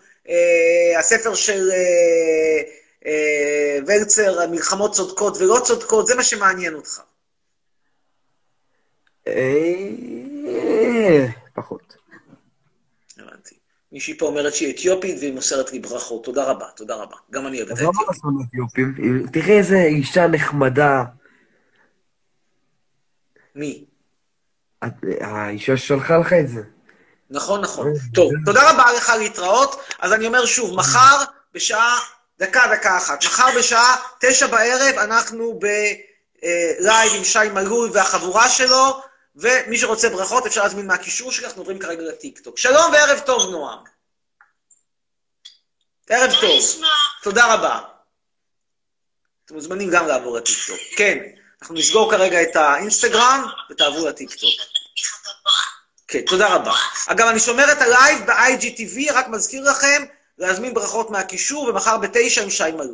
הספר של אה, אה, ולצר, מלחמות צודקות ולא צודקות, זה מה שמעניין אותך. אה, פחות. הבנתי. מישהי פה אומרת שהיא אתיופית והיא מוסרת לי ברכות. תודה רבה, תודה רבה. גם אני אוהב את אז למה האתיופים. אתה שונא אתיופים? תראה איזה אישה נחמדה. מי? האישה ששלחה לך את זה. נכון, נכון. טוב, תודה רבה לך להתראות. אז אני אומר שוב, מחר בשעה, דקה, דקה אחת, מחר בשעה תשע בערב אנחנו בלייב עם שי מלול והחבורה שלו, ומי שרוצה ברכות אפשר להזמין מהקישור שלי, אנחנו עוברים כרגע לטיקטוק. שלום וערב טוב, נועם. ערב טוב. תודה רבה. אתם מוזמנים גם לעבור לטיקטוק. כן, אנחנו נסגור כרגע את האינסטגרם ותעברו לטיקטוק. כן, תודה רבה. אגב, אני שומר את הלייב ב-IGTV, רק מזכיר לכם להזמין ברכות מהקישור, ומחר בתשע עם שי מלול.